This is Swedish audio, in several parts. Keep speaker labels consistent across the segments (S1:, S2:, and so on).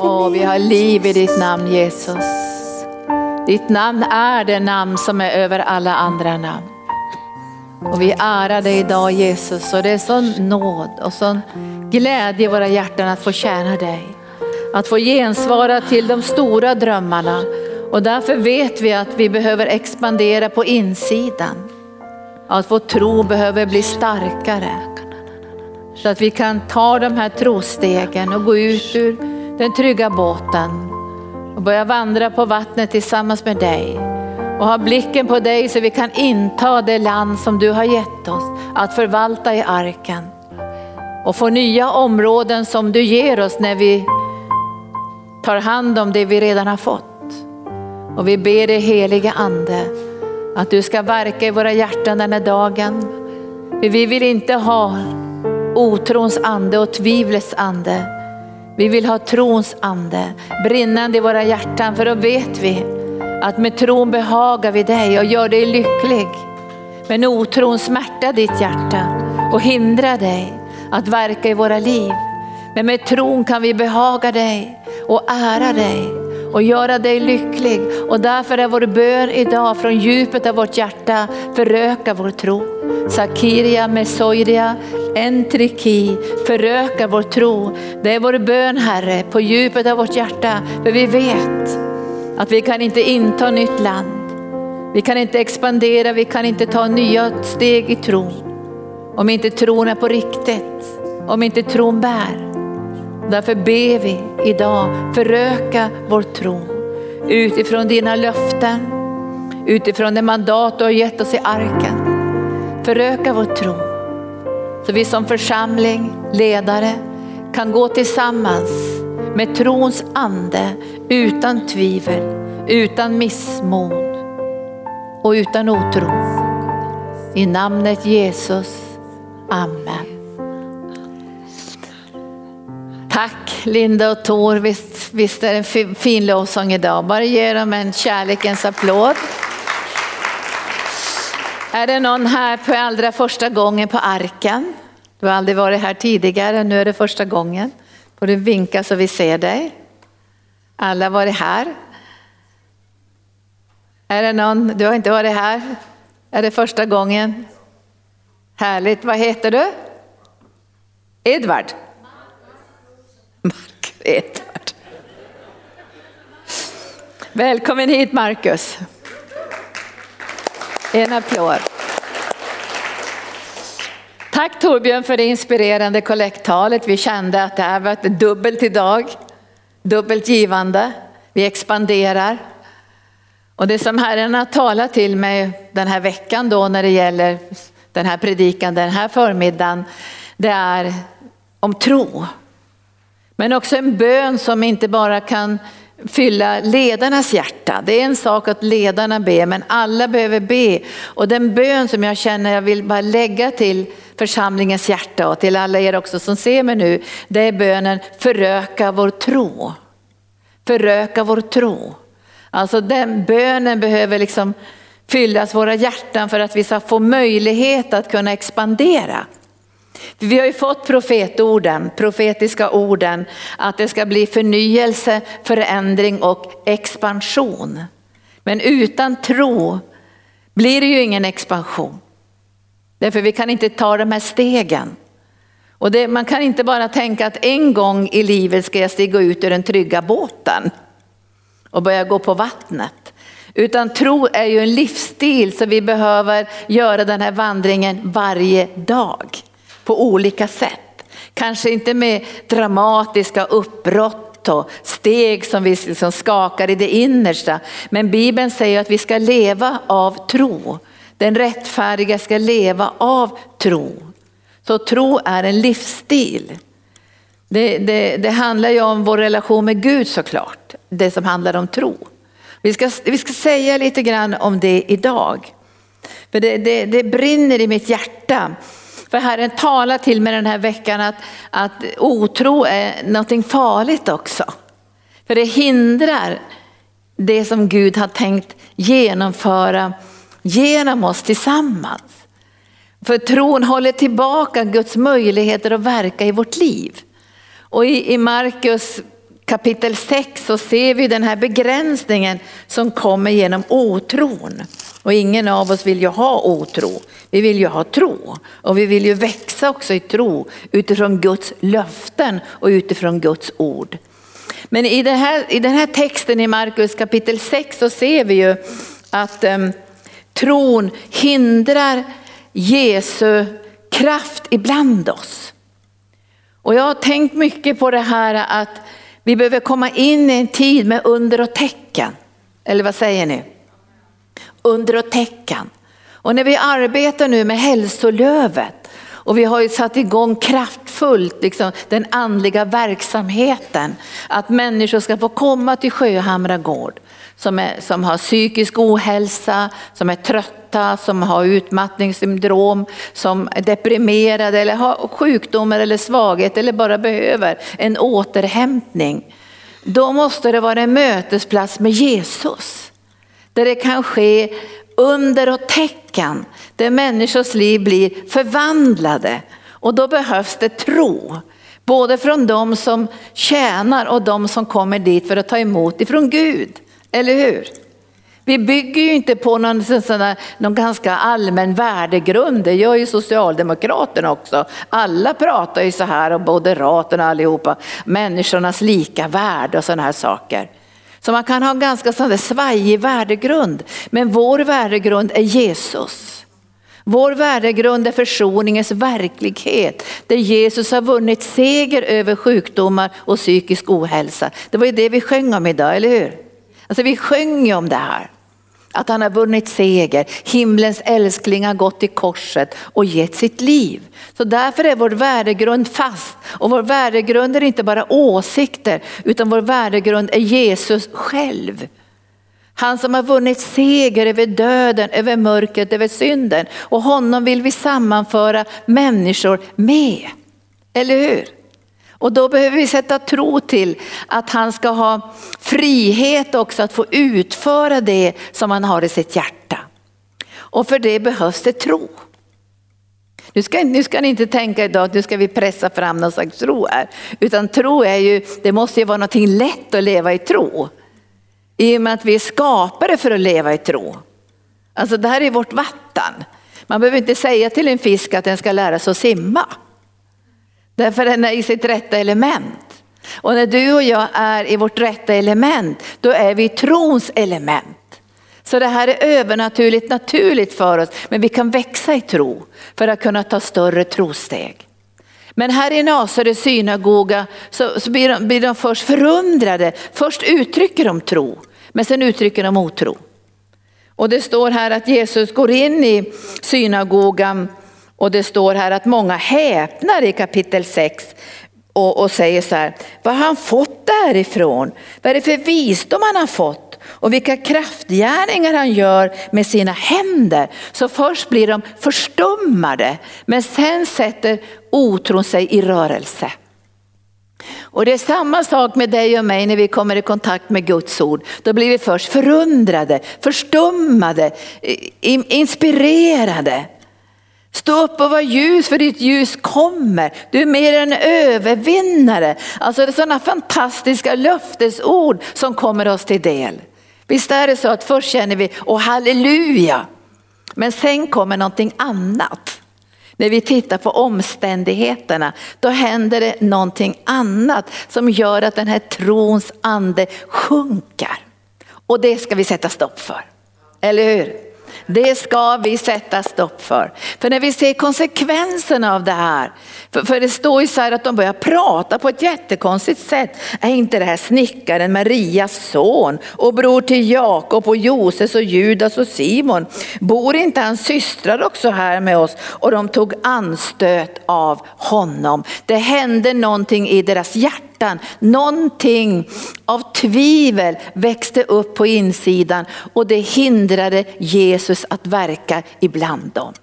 S1: Åh, vi har liv i ditt namn Jesus. Ditt namn är det namn som är över alla andra namn. Och vi ärar dig idag Jesus och det är sån nåd och sån glädje i våra hjärtan att få tjäna dig. Att få gensvara till de stora drömmarna och därför vet vi att vi behöver expandera på insidan. Att vår tro behöver bli starkare. Så att vi kan ta de här trostegen och gå ut ur den trygga båten och börja vandra på vattnet tillsammans med dig. Och ha blicken på dig så vi kan inta det land som du har gett oss att förvalta i arken. Och få nya områden som du ger oss när vi tar hand om det vi redan har fått. Och vi ber dig heliga ande att du ska verka i våra hjärtan den här dagen. För vi vill inte ha otrons ande och tvivlets ande. Vi vill ha trons ande brinnande i våra hjärtan för då vet vi att med tron behagar vi dig och gör dig lycklig. Men otron smärtar ditt hjärta och hindrar dig att verka i våra liv. Men med tron kan vi behaga dig och ära dig och göra dig lycklig. Och därför är vår bön idag från djupet av vårt hjärta, föröka vår tro. Sakiria Mesoiria, entriki, föröka vår tro. Det är vår bön Herre, på djupet av vårt hjärta. För vi vet att vi kan inte inta nytt land. Vi kan inte expandera, vi kan inte ta nya steg i tro. Om inte tron är på riktigt, om inte tron bär. Därför ber vi idag, föröka vår tro utifrån dina löften, utifrån det mandat du har gett oss i arken. Föröka vår tro. Så vi som församling, ledare kan gå tillsammans med trons ande utan tvivel, utan missmod och utan otro. I namnet Jesus. Amen. Tack Linda och Tor, visst, visst är det en fin, fin lovsång idag. Bara ge dem en kärlekens applåd. Är det någon här på allra första gången på arken? Du har aldrig varit här tidigare, nu är det första gången. Får du vinka så vi ser dig. Alla har varit här. Är det någon, du har inte varit här? Är det första gången? Härligt, vad heter du? Edvard? Edvard. Välkommen hit Marcus. En applåd. Tack Torbjörn för det inspirerande kollekttalet. Vi kände att det här var ett dubbelt idag. Dubbelt givande. Vi expanderar. Och det som Herren har talat till mig den här veckan då när det gäller den här predikan den här förmiddagen, det är om tro. Men också en bön som inte bara kan fylla ledarnas hjärta. Det är en sak att ledarna ber, men alla behöver be. Och den bön som jag känner jag vill bara lägga till församlingens hjärta och till alla er också som ser mig nu, det är bönen föröka vår tro. Föröka vår tro. Alltså den bönen behöver liksom fyllas våra hjärtan för att vi ska få möjlighet att kunna expandera. Vi har ju fått profetorden, profetiska orden, att det ska bli förnyelse, förändring och expansion. Men utan tro blir det ju ingen expansion. Därför vi kan inte ta de här stegen. Och det, man kan inte bara tänka att en gång i livet ska jag stiga ut ur den trygga båten och börja gå på vattnet. Utan tro är ju en livsstil så vi behöver göra den här vandringen varje dag på olika sätt. Kanske inte med dramatiska uppbrott och steg som vi liksom skakar i det innersta. Men Bibeln säger att vi ska leva av tro. Den rättfärdiga ska leva av tro. Så tro är en livsstil. Det, det, det, handlar ju om vår relation med Gud såklart, det som handlar om tro. Vi ska, vi ska säga lite grann om det idag. För det, det, det brinner i mitt hjärta för Herren talar till mig den här veckan att, att otro är någonting farligt också. För det hindrar det som Gud har tänkt genomföra genom oss tillsammans. För tron håller tillbaka Guds möjligheter att verka i vårt liv. Och i, i Markus kapitel 6 så ser vi den här begränsningen som kommer genom otron. Och ingen av oss vill ju ha otro. Vi vill ju ha tro och vi vill ju växa också i tro utifrån Guds löften och utifrån Guds ord. Men i den här, i den här texten i Markus kapitel 6 så ser vi ju att um, tron hindrar Jesu kraft ibland oss. Och jag har tänkt mycket på det här att vi behöver komma in i en tid med under och tecken. Eller vad säger ni? Under och tecken. Och när vi arbetar nu med hälsolövet och vi har ju satt igång kraftfullt liksom, den andliga verksamheten. Att människor ska få komma till Sjöhamra gård som, är, som har psykisk ohälsa, som är trötta, som har utmattningssyndrom, som är deprimerade eller har sjukdomar eller svaghet eller bara behöver en återhämtning. Då måste det vara en mötesplats med Jesus. Där det kan ske under och tecken, där människors liv blir förvandlade. Och då behövs det tro. Både från de som tjänar och de som kommer dit för att ta emot ifrån Gud. Eller hur? Vi bygger ju inte på någon, sån någon ganska allmän värdegrund, det gör ju Socialdemokraterna också. Alla pratar ju så här, och Moderaterna allihopa, människornas lika värde och sådana här saker. Så man kan ha en ganska sån svajig värdegrund, men vår värdegrund är Jesus. Vår värdegrund är försoningens verklighet, där Jesus har vunnit seger över sjukdomar och psykisk ohälsa. Det var ju det vi sjöng om idag, eller hur? Alltså vi sjöng ju om det här. Att han har vunnit seger, himlens älskling har gått till korset och gett sitt liv. Så därför är vår värdegrund fast. Och vår värdegrund är inte bara åsikter, utan vår värdegrund är Jesus själv. Han som har vunnit seger över döden, över mörkret, över synden. Och honom vill vi sammanföra människor med. Eller hur? Och då behöver vi sätta tro till att han ska ha frihet också att få utföra det som han har i sitt hjärta. Och för det behövs det tro. Nu ska, nu ska ni inte tänka idag att nu ska vi pressa fram någon slags tro här. Utan tro är ju, det måste ju vara någonting lätt att leva i tro. I och med att vi är skapade för att leva i tro. Alltså det här är vårt vatten. Man behöver inte säga till en fisk att den ska lära sig att simma. Därför den är i sitt rätta element. Och när du och jag är i vårt rätta element, då är vi trons element. Så det här är övernaturligt naturligt för oss, men vi kan växa i tro för att kunna ta större trosteg. Men här i Nasarets synagoga så, så blir, de, blir de först förundrade. Först uttrycker de tro, men sen uttrycker de otro. Och det står här att Jesus går in i synagogan och det står här att många häpnar i kapitel 6 och, och säger så här, vad har han fått därifrån? Vad är det för visdom han har fått? Och vilka kraftgärningar han gör med sina händer. Så först blir de förstummade, men sen sätter otron sig i rörelse. Och det är samma sak med dig och mig när vi kommer i kontakt med Guds ord. Då blir vi först förundrade, förstummade, inspirerade. Stå upp och var ljus för ditt ljus kommer. Du är mer än övervinnare. Alltså det är sådana fantastiska löftesord som kommer oss till del. Visst är det så att först känner vi, åh halleluja. Men sen kommer någonting annat. När vi tittar på omständigheterna, då händer det någonting annat som gör att den här trons ande sjunker. Och det ska vi sätta stopp för. Eller hur? Det ska vi sätta stopp för. För när vi ser konsekvenserna av det här, för, för det står ju så här att de börjar prata på ett jättekonstigt sätt. Är inte det här snickaren Marias son och bror till Jakob och Joses och Judas och Simon? Bor inte hans systrar också här med oss? Och de tog anstöt av honom. Det hände någonting i deras hjärta hjärtan. Någonting av tvivel växte upp på insidan och det hindrade Jesus att verka ibland dem.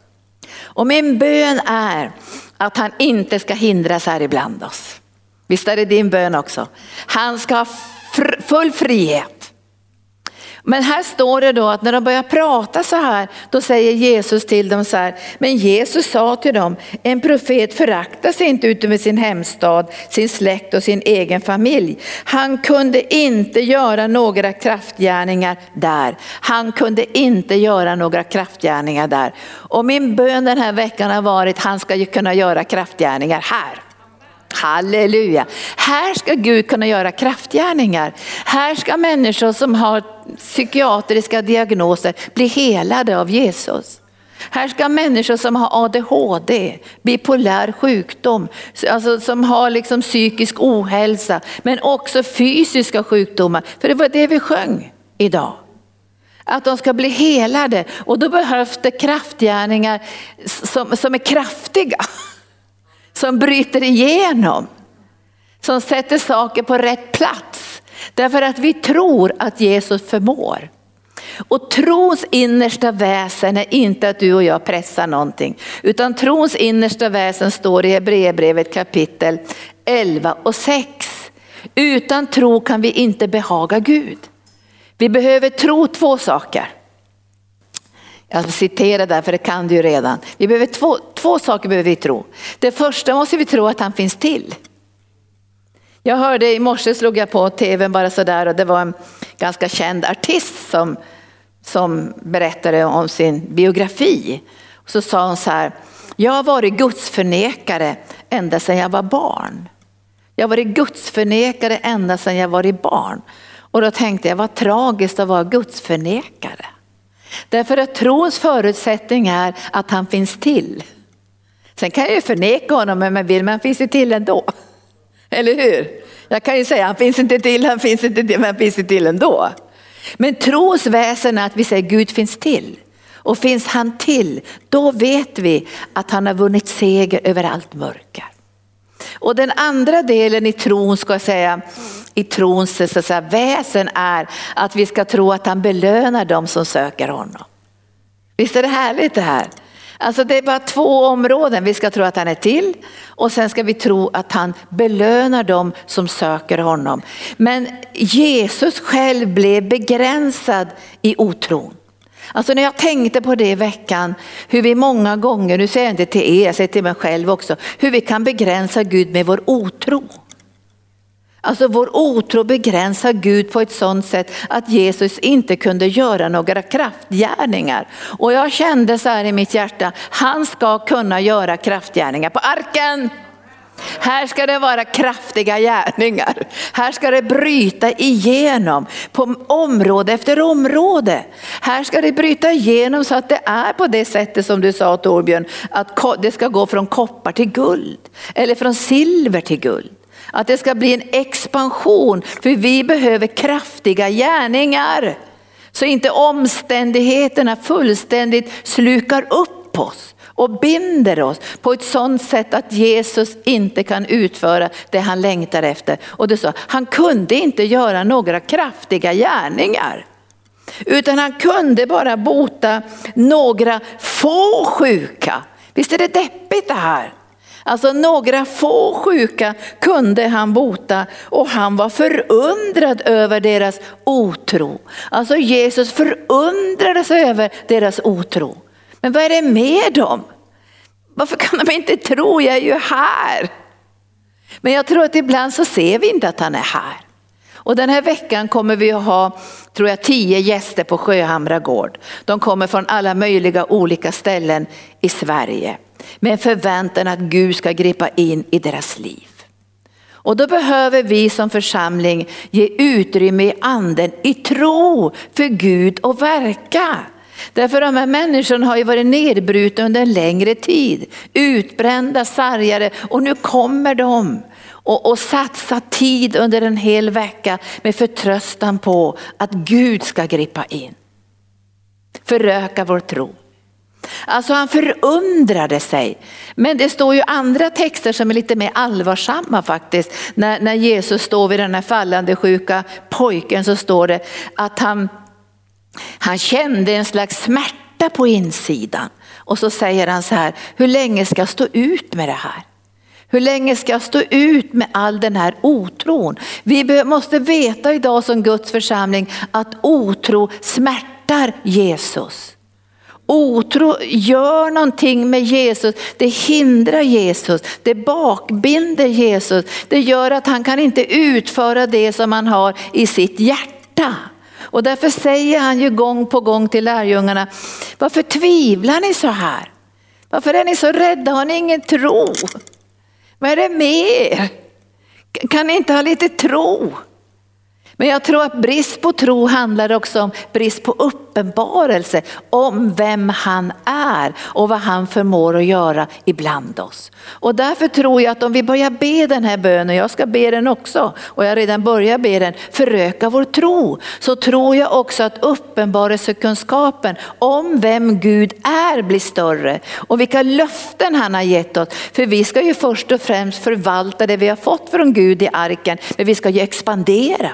S1: Och min bön är att han inte ska hindras här ibland oss. Visst är det din bön också? Han ska ha full frihet. Men här står det då att när de börjar prata så här, då säger Jesus till dem så här, men Jesus sa till dem, en profet föraktas inte ute med sin hemstad, sin släkt och sin egen familj. Han kunde inte göra några kraftgärningar där. Han kunde inte göra några kraftgärningar där. Och min bön den här veckan har varit, han ska ju kunna göra kraftgärningar här. Halleluja! Här ska Gud kunna göra kraftgärningar. Här ska människor som har psykiatriska diagnoser bli helade av Jesus. Här ska människor som har ADHD, bipolär sjukdom, alltså som har liksom psykisk ohälsa, men också fysiska sjukdomar. För det var det vi sjöng idag. Att de ska bli helade och då behövs det kraftgärningar som, som är kraftiga som bryter igenom, som sätter saker på rätt plats. Därför att vi tror att Jesus förmår. Och trons innersta väsen är inte att du och jag pressar någonting, utan trons innersta väsen står i Hebreerbrevet kapitel 11 och 6. Utan tro kan vi inte behaga Gud. Vi behöver tro två saker. Jag citerar där för det kan du ju redan. Vi behöver två, två saker behöver vi tro. Det första måste vi tro att han finns till. Jag hörde i morse slog jag på tvn bara sådär och det var en ganska känd artist som, som berättade om sin biografi. Så sa hon så här, jag har varit gudsförnekare ända sedan jag var barn. Jag har varit gudsförnekare ända sedan jag var barn. Och då tänkte jag, vad tragiskt att vara gudsförnekare. Därför att trons förutsättning är att han finns till. Sen kan jag ju förneka honom om jag vill, men han finns ju till ändå. Eller hur? Jag kan ju säga han finns inte till, han finns inte till, men han finns ju till ändå. Men trons väsen är att vi säger Gud finns till. Och finns han till, då vet vi att han har vunnit seger över allt mörker. Och den andra delen i tron ska jag säga, i trons så säga, väsen är att vi ska tro att han belönar dem som söker honom. Visst är det härligt det här? Alltså det är bara två områden. Vi ska tro att han är till och sen ska vi tro att han belönar dem som söker honom. Men Jesus själv blev begränsad i otron. Alltså när jag tänkte på det i veckan, hur vi många gånger, nu säger jag inte till er, jag säger till mig själv också, hur vi kan begränsa Gud med vår otro. Alltså vår otro begränsar Gud på ett sådant sätt att Jesus inte kunde göra några kraftgärningar. Och jag kände så här i mitt hjärta, han ska kunna göra kraftgärningar på arken. Här ska det vara kraftiga gärningar. Här ska det bryta igenom på område efter område. Här ska det bryta igenom så att det är på det sättet som du sa Torbjörn, att det ska gå från koppar till guld eller från silver till guld. Att det ska bli en expansion, för vi behöver kraftiga gärningar. Så inte omständigheterna fullständigt slukar upp oss och binder oss på ett sådant sätt att Jesus inte kan utföra det han längtar efter. Och det sa, han kunde inte göra några kraftiga gärningar. Utan han kunde bara bota några få sjuka. Visst är det deppigt det här? Alltså några få sjuka kunde han bota och han var förundrad över deras otro. Alltså Jesus förundrades över deras otro. Men vad är det med dem? Varför kan de inte tro? Jag är ju här. Men jag tror att ibland så ser vi inte att han är här. Och den här veckan kommer vi att ha, tror jag, tio gäster på Sjöhamra gård. De kommer från alla möjliga olika ställen i Sverige med en förväntan att Gud ska gripa in i deras liv. Och då behöver vi som församling ge utrymme i anden, i tro för Gud och verka. Därför de här människorna har ju varit nedbrutna under en längre tid, utbrända, sargade och nu kommer de och, och satsa tid under en hel vecka med förtröstan på att Gud ska gripa in. Föröka vår tro. Alltså han förundrade sig. Men det står ju andra texter som är lite mer allvarsamma faktiskt. När, när Jesus står vid den här fallande sjuka pojken så står det att han, han kände en slags smärta på insidan. Och så säger han så här, hur länge ska jag stå ut med det här? Hur länge ska jag stå ut med all den här otron? Vi måste veta idag som Guds församling att otro smärtar Jesus. Otro gör någonting med Jesus, det hindrar Jesus, det bakbinder Jesus. Det gör att han kan inte utföra det som han har i sitt hjärta. Och därför säger han ju gång på gång till lärjungarna, varför tvivlar ni så här? Varför är ni så rädda? Har ni ingen tro? Vad är det med er? Kan ni inte ha lite tro? Men jag tror att brist på tro handlar också om brist på uppenbarelse om vem han är och vad han förmår att göra ibland oss. Och därför tror jag att om vi börjar be den här bönen, jag ska be den också och jag har redan börjat be den, föröka vår tro. Så tror jag också att uppenbarelsekunskapen om vem Gud är blir större och vilka löften han har gett oss. För vi ska ju först och främst förvalta det vi har fått från Gud i arken, men vi ska ju expandera.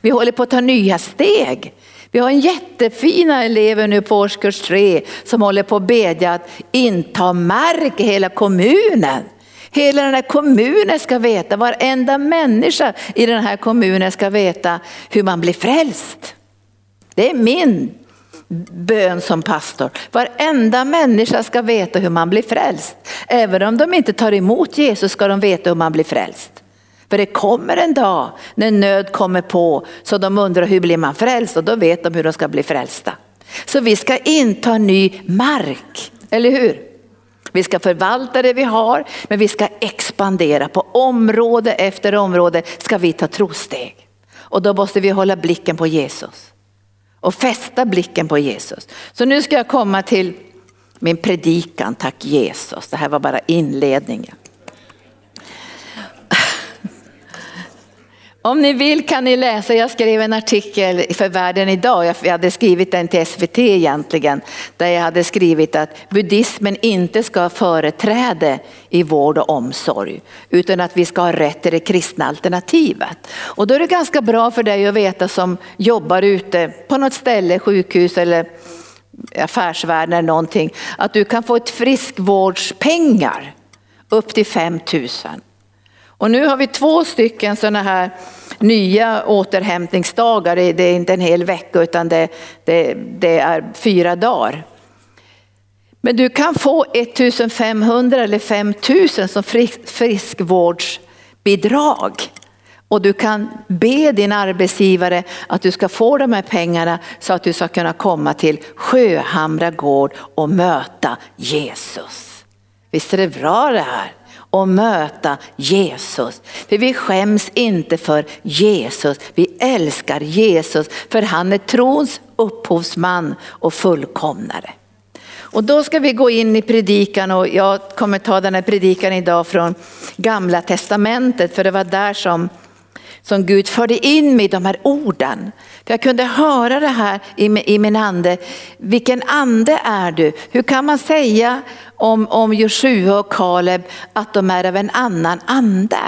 S1: Vi håller på att ta nya steg. Vi har en jättefina elever nu på årskurs tre som håller på att bedja att inta mark i hela kommunen. Hela den här kommunen ska veta, varenda människa i den här kommunen ska veta hur man blir frälst. Det är min bön som pastor. Varenda människa ska veta hur man blir frälst. Även om de inte tar emot Jesus ska de veta hur man blir frälst. För det kommer en dag när nöd kommer på så de undrar hur blir man frälst och då vet de hur de ska bli frälsta. Så vi ska inta ny mark, eller hur? Vi ska förvalta det vi har men vi ska expandera på område efter område ska vi ta trosteg. Och då måste vi hålla blicken på Jesus och fästa blicken på Jesus. Så nu ska jag komma till min predikan, tack Jesus. Det här var bara inledningen. Om ni vill kan ni läsa, jag skrev en artikel för Världen idag, jag hade skrivit den till SVT egentligen, där jag hade skrivit att buddhismen inte ska ha företräde i vård och omsorg, utan att vi ska ha rätt till det kristna alternativet. Och då är det ganska bra för dig att veta som jobbar ute på något ställe, sjukhus eller affärsvärlden eller någonting, att du kan få ett friskvårdspengar upp till 5 000. Och nu har vi två stycken sådana här nya återhämtningsdagar. Det är inte en hel vecka utan det, det, det är fyra dagar. Men du kan få 1500 eller 5000 som friskvårdsbidrag. Och du kan be din arbetsgivare att du ska få de här pengarna så att du ska kunna komma till Sjöhamra gård och möta Jesus. Visst är det bra det här? Och möta Jesus. För vi skäms inte för Jesus, vi älskar Jesus för han är trons upphovsman och fullkomnare. Och då ska vi gå in i predikan och jag kommer ta den här predikan idag från gamla testamentet för det var där som, som Gud förde in mig de här orden. För jag kunde höra det här i, i min ande. Vilken ande är du? Hur kan man säga om, om Joshua och Kaleb att de är av en annan ande?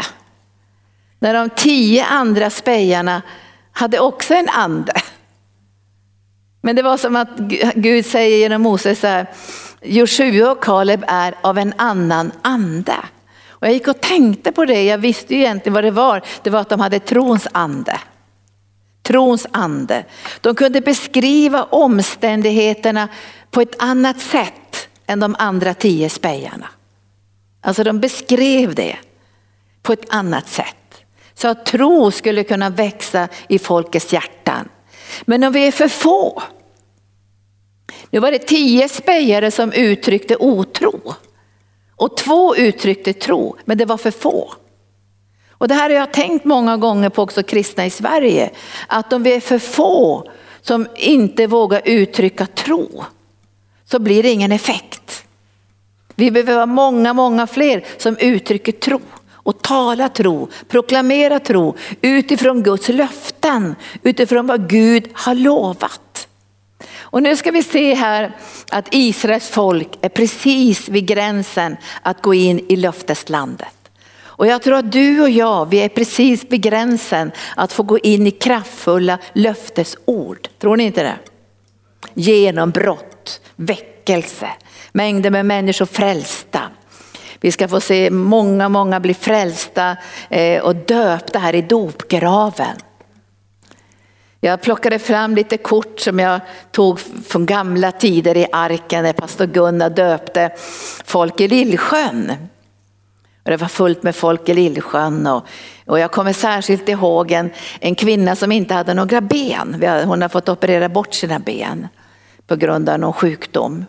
S1: När de tio andra spejarna hade också en ande. Men det var som att Gud säger genom Moses så här, Joshua och Kaleb är av en annan ande. Och jag gick och tänkte på det, jag visste ju egentligen vad det var. Det var att de hade trons ande trons ande. De kunde beskriva omständigheterna på ett annat sätt än de andra tio spejarna. Alltså de beskrev det på ett annat sätt. Så att tro skulle kunna växa i folkets hjärtan. Men om vi är för få, nu var det tio spejare som uttryckte otro och två uttryckte tro, men det var för få. Och det här har jag tänkt många gånger på också kristna i Sverige. Att om vi är för få som inte vågar uttrycka tro så blir det ingen effekt. Vi behöver vara många, många fler som uttrycker tro och talar tro, proklamerar tro utifrån Guds löften, utifrån vad Gud har lovat. Och nu ska vi se här att Israels folk är precis vid gränsen att gå in i löfteslandet. Och jag tror att du och jag, vi är precis vid gränsen att få gå in i kraftfulla löftesord. Tror ni inte det? Genombrott, väckelse, mängder med människor frälsta. Vi ska få se många, många bli frälsta eh, och döpta här i dopgraven. Jag plockade fram lite kort som jag tog från gamla tider i arken när pastor Gunnar döpte folk i Lillsjön. Och det var fullt med folk i Lillsjön och, och jag kommer särskilt ihåg en, en kvinna som inte hade några ben. Hon har fått operera bort sina ben på grund av någon sjukdom.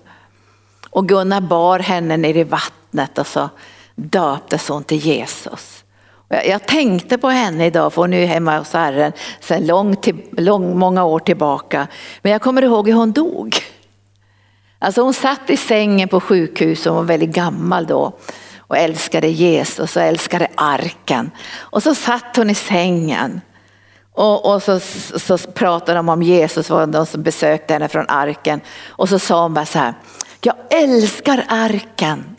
S1: Och Gunnar bar henne ner i vattnet och så döptes hon till Jesus. Jag tänkte på henne idag, för hon är hemma hos Herren sedan lång, lång, många år tillbaka. Men jag kommer ihåg hur hon dog. Alltså hon satt i sängen på sjukhus, hon var väldigt gammal då och älskade Jesus och älskade arken. Och så satt hon i sängen och, och så, så pratade de om Jesus, var de som besökte henne från arken. Och så sa hon bara så här, jag älskar arken.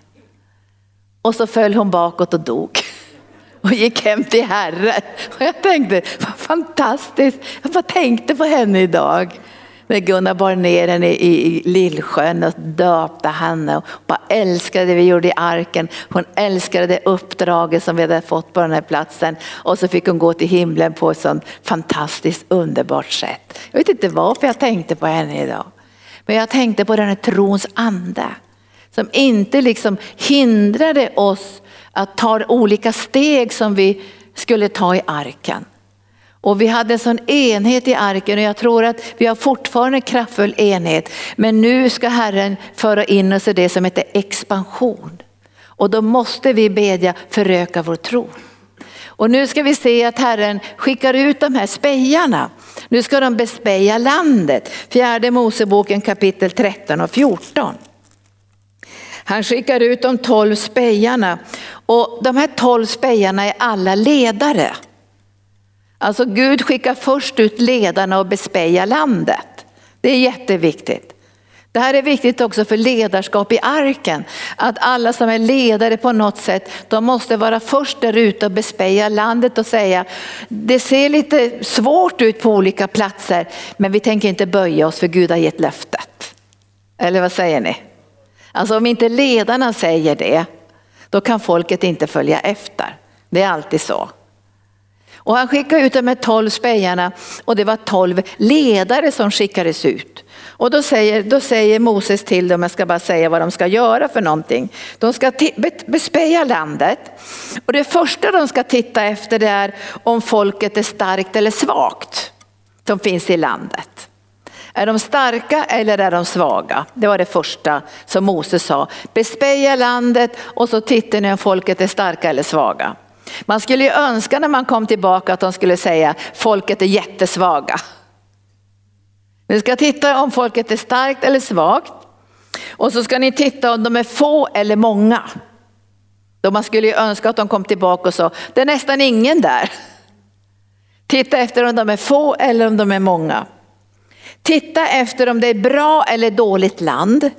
S1: Och så föll hon bakåt och dog och gick hem till Herren. Och jag tänkte, vad fantastiskt, jag bara tänkte på henne idag. När Gunnar bar ner henne i, i Lillsjön och döpte henne och bara älskade det vi gjorde i arken. Hon älskade det uppdraget som vi hade fått på den här platsen och så fick hon gå till himlen på ett sånt fantastiskt underbart sätt. Jag vet inte varför jag tänkte på henne idag. Men jag tänkte på den här trons ande som inte liksom hindrade oss att ta olika steg som vi skulle ta i arken. Och vi hade en sån enhet i arken och jag tror att vi har fortfarande en kraftfull enhet. Men nu ska Herren föra in oss i det som heter expansion. Och då måste vi bedja föröka vår tro. Och nu ska vi se att Herren skickar ut de här spejarna. Nu ska de bespeja landet. Fjärde Moseboken kapitel 13 och 14. Han skickar ut de tolv spejarna och de här tolv spejarna är alla ledare. Alltså Gud skickar först ut ledarna och bespejar landet. Det är jätteviktigt. Det här är viktigt också för ledarskap i arken. Att alla som är ledare på något sätt, de måste vara först där ute och bespeja landet och säga, det ser lite svårt ut på olika platser, men vi tänker inte böja oss för Gud har gett löftet. Eller vad säger ni? Alltså om inte ledarna säger det, då kan folket inte följa efter. Det är alltid så. Och han skickade ut de här tolv spejarna och det var tolv ledare som skickades ut. Och då säger, då säger Moses till dem, jag ska bara säga vad de ska göra för någonting. De ska bespeja landet och det första de ska titta efter det är om folket är starkt eller svagt som finns i landet. Är de starka eller är de svaga? Det var det första som Moses sa. Bespeja landet och så tittar ni om folket är starka eller svaga. Man skulle ju önska när man kom tillbaka att de skulle säga folket är jättesvaga. Ni ska titta om folket är starkt eller svagt. Och så ska ni titta om de är få eller många. Då man skulle ju önska att de kom tillbaka och sa, det är nästan ingen där. Titta efter om de är få eller om de är många. Titta efter om det är bra eller dåligt land.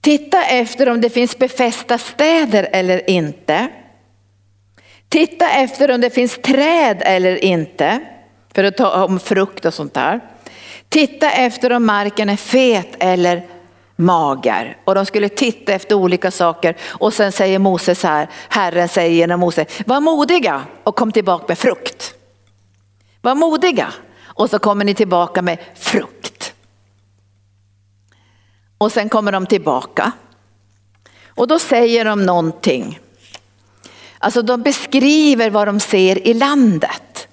S1: Titta efter om det finns befästa städer eller inte. Titta efter om det finns träd eller inte, för att ta om frukt och sånt där. Titta efter om marken är fet eller mager. Och de skulle titta efter olika saker och sen säger Moses här, Herren säger genom Mose, var modiga och kom tillbaka med frukt. Var modiga och så kommer ni tillbaka med frukt. Och sen kommer de tillbaka. Och då säger de någonting. Alltså de beskriver vad de ser i landet.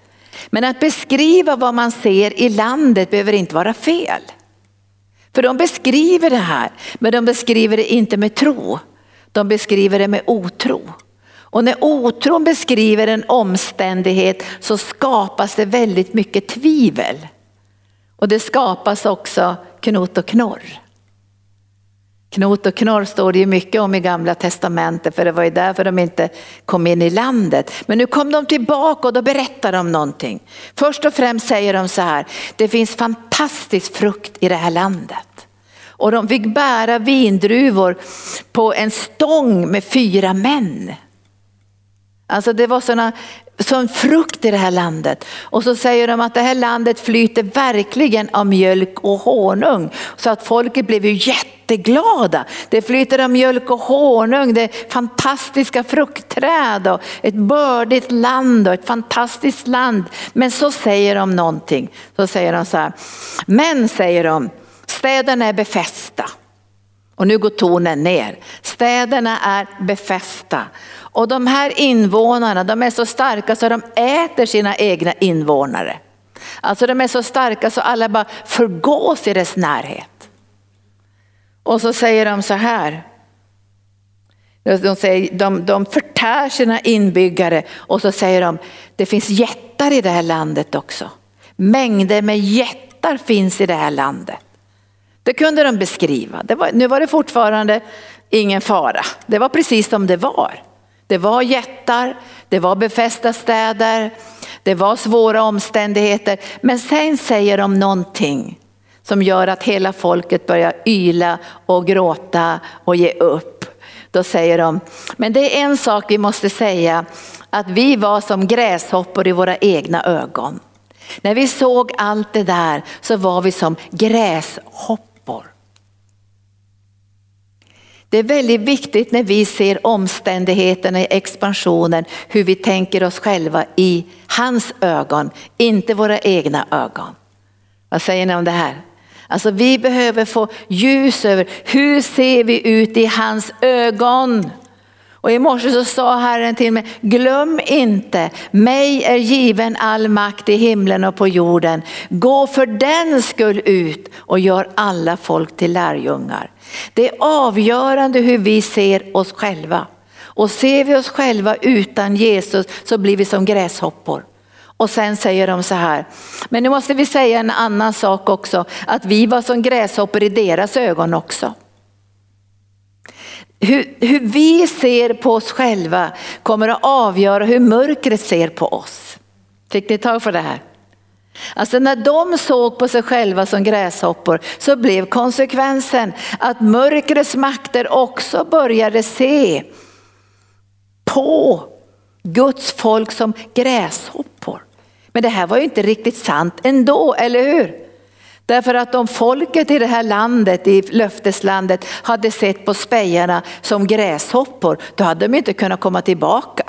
S1: Men att beskriva vad man ser i landet behöver inte vara fel. För de beskriver det här, men de beskriver det inte med tro. De beskriver det med otro. Och när otron beskriver en omständighet så skapas det väldigt mycket tvivel. Och det skapas också knot och knorr. Knot och knorr står det ju mycket om i gamla testamentet för det var ju därför de inte kom in i landet. Men nu kom de tillbaka och då berättar de någonting. Först och främst säger de så här, det finns fantastisk frukt i det här landet. Och de fick bära vindruvor på en stång med fyra män. Alltså det var såna, sån frukt i det här landet. Och så säger de att det här landet flyter verkligen av mjölk och honung. Så att folket blev ju jätte jätteglada. Det flyter av mjölk och honung, det är fantastiska fruktträd och ett bördigt land och ett fantastiskt land. Men så säger de någonting, så säger de så här, men säger de, städerna är befästa. Och nu går tonen ner. Städerna är befästa. Och de här invånarna, de är så starka så de äter sina egna invånare. Alltså de är så starka så alla bara förgås i dess närhet. Och så säger de så här. De, säger, de, de förtär sina inbyggare och så säger de, det finns jättar i det här landet också. Mängder med jättar finns i det här landet. Det kunde de beskriva. Var, nu var det fortfarande ingen fara. Det var precis som det var. Det var jättar, det var befästa städer, det var svåra omständigheter. Men sen säger de någonting som gör att hela folket börjar yla och gråta och ge upp. Då säger de, men det är en sak vi måste säga, att vi var som gräshoppor i våra egna ögon. När vi såg allt det där så var vi som gräshoppor det är väldigt viktigt när vi ser omständigheterna i expansionen hur vi tänker oss själva i hans ögon, inte våra egna ögon. Vad säger ni om det här? Alltså vi behöver få ljus över hur ser vi ut i hans ögon? Och i morse så sa Herren till mig, glöm inte, mig är given all makt i himlen och på jorden. Gå för den skull ut och gör alla folk till lärjungar. Det är avgörande hur vi ser oss själva. Och ser vi oss själva utan Jesus så blir vi som gräshoppor. Och sen säger de så här, men nu måste vi säga en annan sak också, att vi var som gräshoppor i deras ögon också. Hur, hur, vi ser på oss själva kommer att avgöra hur mörkret ser på oss. Fick ni tag på det här? Alltså när de såg på sig själva som gräshoppor så blev konsekvensen att mörkrets makter också började se på Guds folk som gräshoppor. Men det här var ju inte riktigt sant ändå, eller hur? Därför att om folket i det här landet, i löfteslandet, hade sett på spejarna som gräshoppor, då hade de inte kunnat komma tillbaka.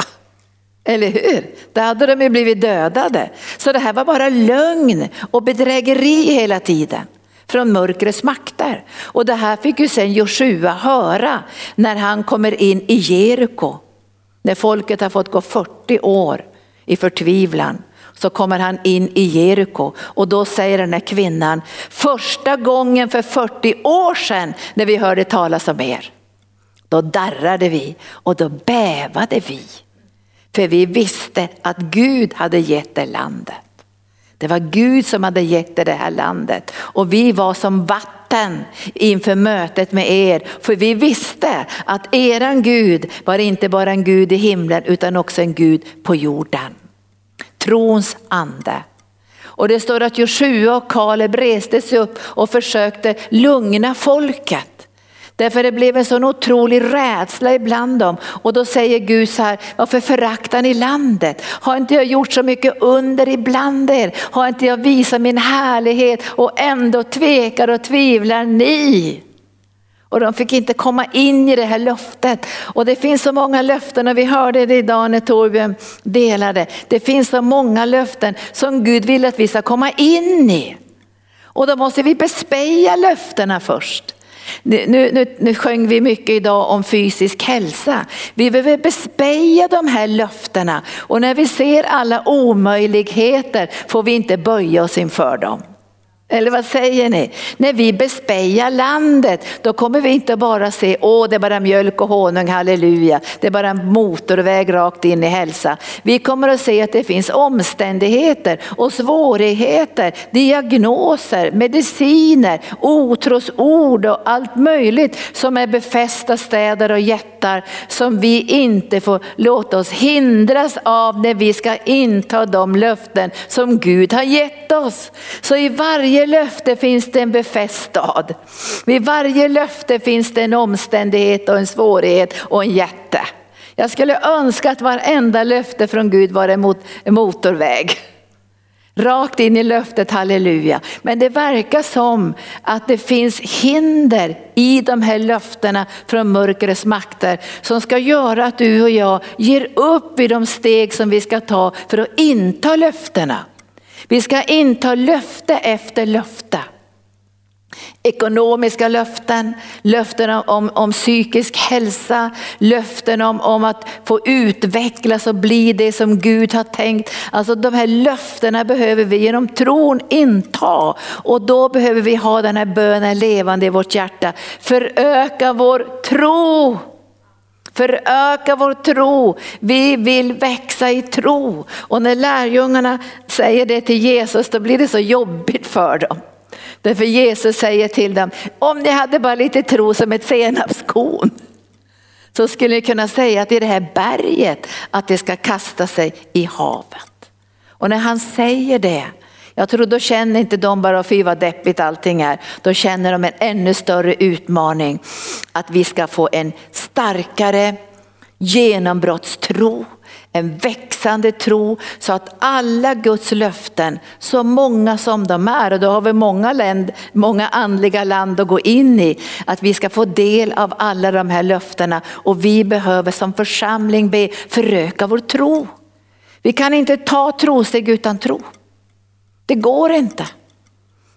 S1: Eller hur? Då hade de ju blivit dödade. Så det här var bara lögn och bedrägeri hela tiden från mörkrets makter. Och det här fick ju sen Joshua höra när han kommer in i Jeriko. När folket har fått gå 40 år i förtvivlan så kommer han in i Jeriko och då säger den här kvinnan, första gången för 40 år sedan när vi hörde talas om er, då darrade vi och då bävade vi. För vi visste att Gud hade gett det landet. Det var Gud som hade gett det, här landet och vi var som vatten inför mötet med er. För vi visste att eran Gud var inte bara en Gud i himlen utan också en Gud på jorden. Trons ande. Och det står att Joshua och Kaleb reste sig upp och försökte lugna folket. Därför det blev en sån otrolig rädsla ibland dem. Och då säger Gud så här, varför föraktar ni landet? Har inte jag gjort så mycket under ibland er? Har inte jag visat min härlighet och ändå tvekar och tvivlar ni? Och de fick inte komma in i det här löftet. Och det finns så många löften och vi hörde det idag när Torbjörn delade. Det finns så många löften som Gud vill att vi ska komma in i. Och då måste vi bespeja löftena först. Nu, nu, nu sjöng vi mycket idag om fysisk hälsa. Vi behöver bespeja de här löftena och när vi ser alla omöjligheter får vi inte böja oss inför dem. Eller vad säger ni? När vi bespejar landet, då kommer vi inte bara se, åh det är bara mjölk och honung, halleluja, det är bara en motorväg rakt in i hälsa. Vi kommer att se att det finns omständigheter och svårigheter, diagnoser, mediciner, otrosord och allt möjligt som är befästa städer och jättar som vi inte får låta oss hindras av när vi ska inta de löften som Gud har gett oss. Så i varje varje löfte finns det en befäst stad. Vid varje löfte finns det en omständighet och en svårighet och en jätte. Jag skulle önska att varenda löfte från Gud var en motorväg. Rakt in i löftet, halleluja. Men det verkar som att det finns hinder i de här löftena från mörkrets makter som ska göra att du och jag ger upp i de steg som vi ska ta för att inta löftena. Vi ska inta löfte efter löfte. Ekonomiska löften, löften om, om, om psykisk hälsa, löften om, om att få utvecklas och bli det som Gud har tänkt. Alltså de här löftena behöver vi genom tron inta och då behöver vi ha den här bönen levande i vårt hjärta. Föröka vår tro. Föröka vår tro. Vi vill växa i tro. Och när lärjungarna säger det till Jesus då blir det så jobbigt för dem. Därför Jesus säger till dem, om ni hade bara lite tro som ett senapskorn så skulle ni kunna säga till det här berget att det ska kasta sig i havet. Och när han säger det, jag tror då känner inte de bara fy vad deppigt allting är. Då känner de en ännu större utmaning att vi ska få en starkare genombrottstro en växande tro så att alla Guds löften, så många som de är, och då har vi många, länd, många andliga land att gå in i, att vi ska få del av alla de här löftena och vi behöver som församling be föröka vår tro. Vi kan inte ta trosteg utan tro. Det går inte.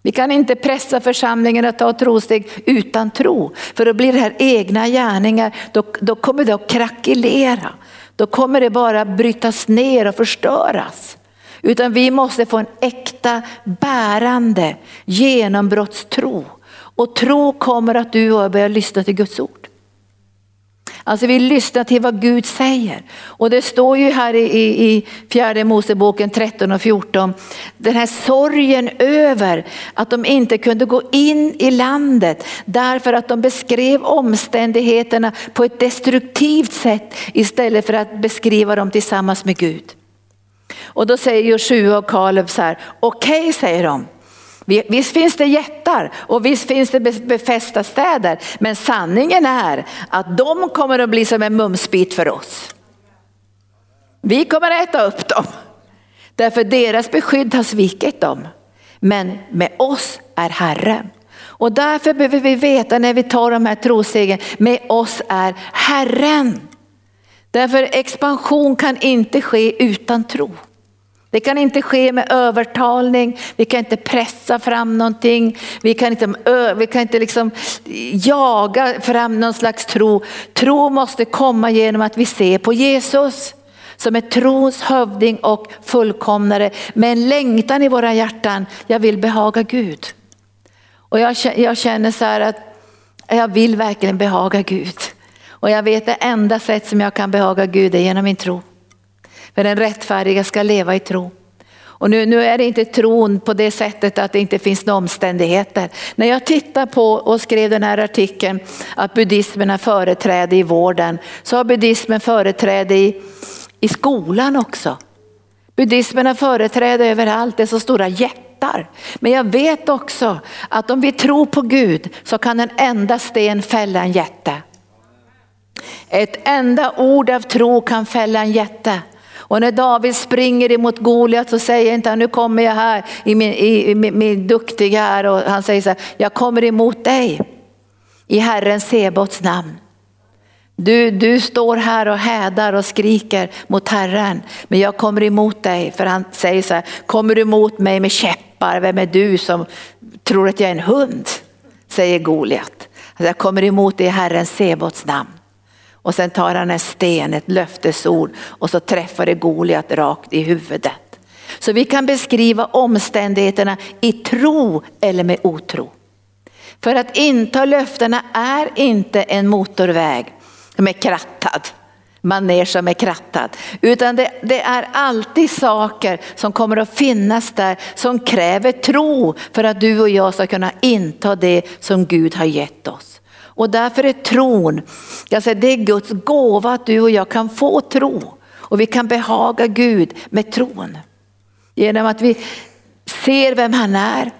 S1: Vi kan inte pressa församlingen att ta trosteg utan tro. För då blir det här egna gärningar, då, då kommer det att krackelera då kommer det bara brytas ner och förstöras. Utan vi måste få en äkta bärande genombrottstro. Och tro kommer att du och jag börjar lyssna till Guds ord. Alltså vi lyssnar till vad Gud säger. Och det står ju här i, i, i fjärde Moseboken 13 och 14, den här sorgen över att de inte kunde gå in i landet därför att de beskrev omständigheterna på ett destruktivt sätt istället för att beskriva dem tillsammans med Gud. Och då säger Joshua och Kaleb så här, okej okay, säger de, Visst finns det jättar och visst finns det befästa städer. Men sanningen är att de kommer att bli som en mumsbit för oss. Vi kommer att äta upp dem. Därför deras beskydd har svikit dem. Men med oss är Herren. Och därför behöver vi veta när vi tar de här trostegen, med oss är Herren. Därför expansion kan inte ske utan tro. Det kan inte ske med övertalning, vi kan inte pressa fram någonting, vi kan inte, vi kan inte liksom jaga fram någon slags tro. Tro måste komma genom att vi ser på Jesus som är trons hövding och fullkomnare med en längtan i våra hjärtan. Jag vill behaga Gud. Och jag, jag känner så här att jag vill verkligen behaga Gud. Och jag vet det enda sätt som jag kan behaga Gud är genom min tro. För den rättfärdiga ska leva i tro. Och nu, nu är det inte tron på det sättet att det inte finns några omständigheter. När jag tittar på och skrev den här artikeln att buddhismen har företräde i vården så har buddhismen företräde i, i skolan också. Buddhismen har företräde överallt, det är så stora jättar. Men jag vet också att om vi tror på Gud så kan en enda sten fälla en jätte. Ett enda ord av tro kan fälla en jätte. Och när David springer emot Goliat så säger inte han, nu kommer jag här i min, i, i, min duktiga här och han säger så här, jag kommer emot dig i Herren Sebots namn. Du, du står här och hädar och skriker mot Herren, men jag kommer emot dig. För han säger så här, kommer du emot mig med käppar, vem är du som tror att jag är en hund? Säger Goliat. Alltså, jag kommer emot dig i Herren Sebots namn. Och sen tar han en sten, ett löftesord och så träffar det Goliat rakt i huvudet. Så vi kan beskriva omständigheterna i tro eller med otro. För att inta löftena är inte en motorväg som är krattad, manér som är krattad. Utan det, det, är alltid saker som kommer att finnas där som kräver tro för att du och jag ska kunna inta det som Gud har gett oss. Och därför är tron, jag säger, det är Guds gåva att du och jag kan få tro. Och vi kan behaga Gud med tron. Genom att vi ser vem han är,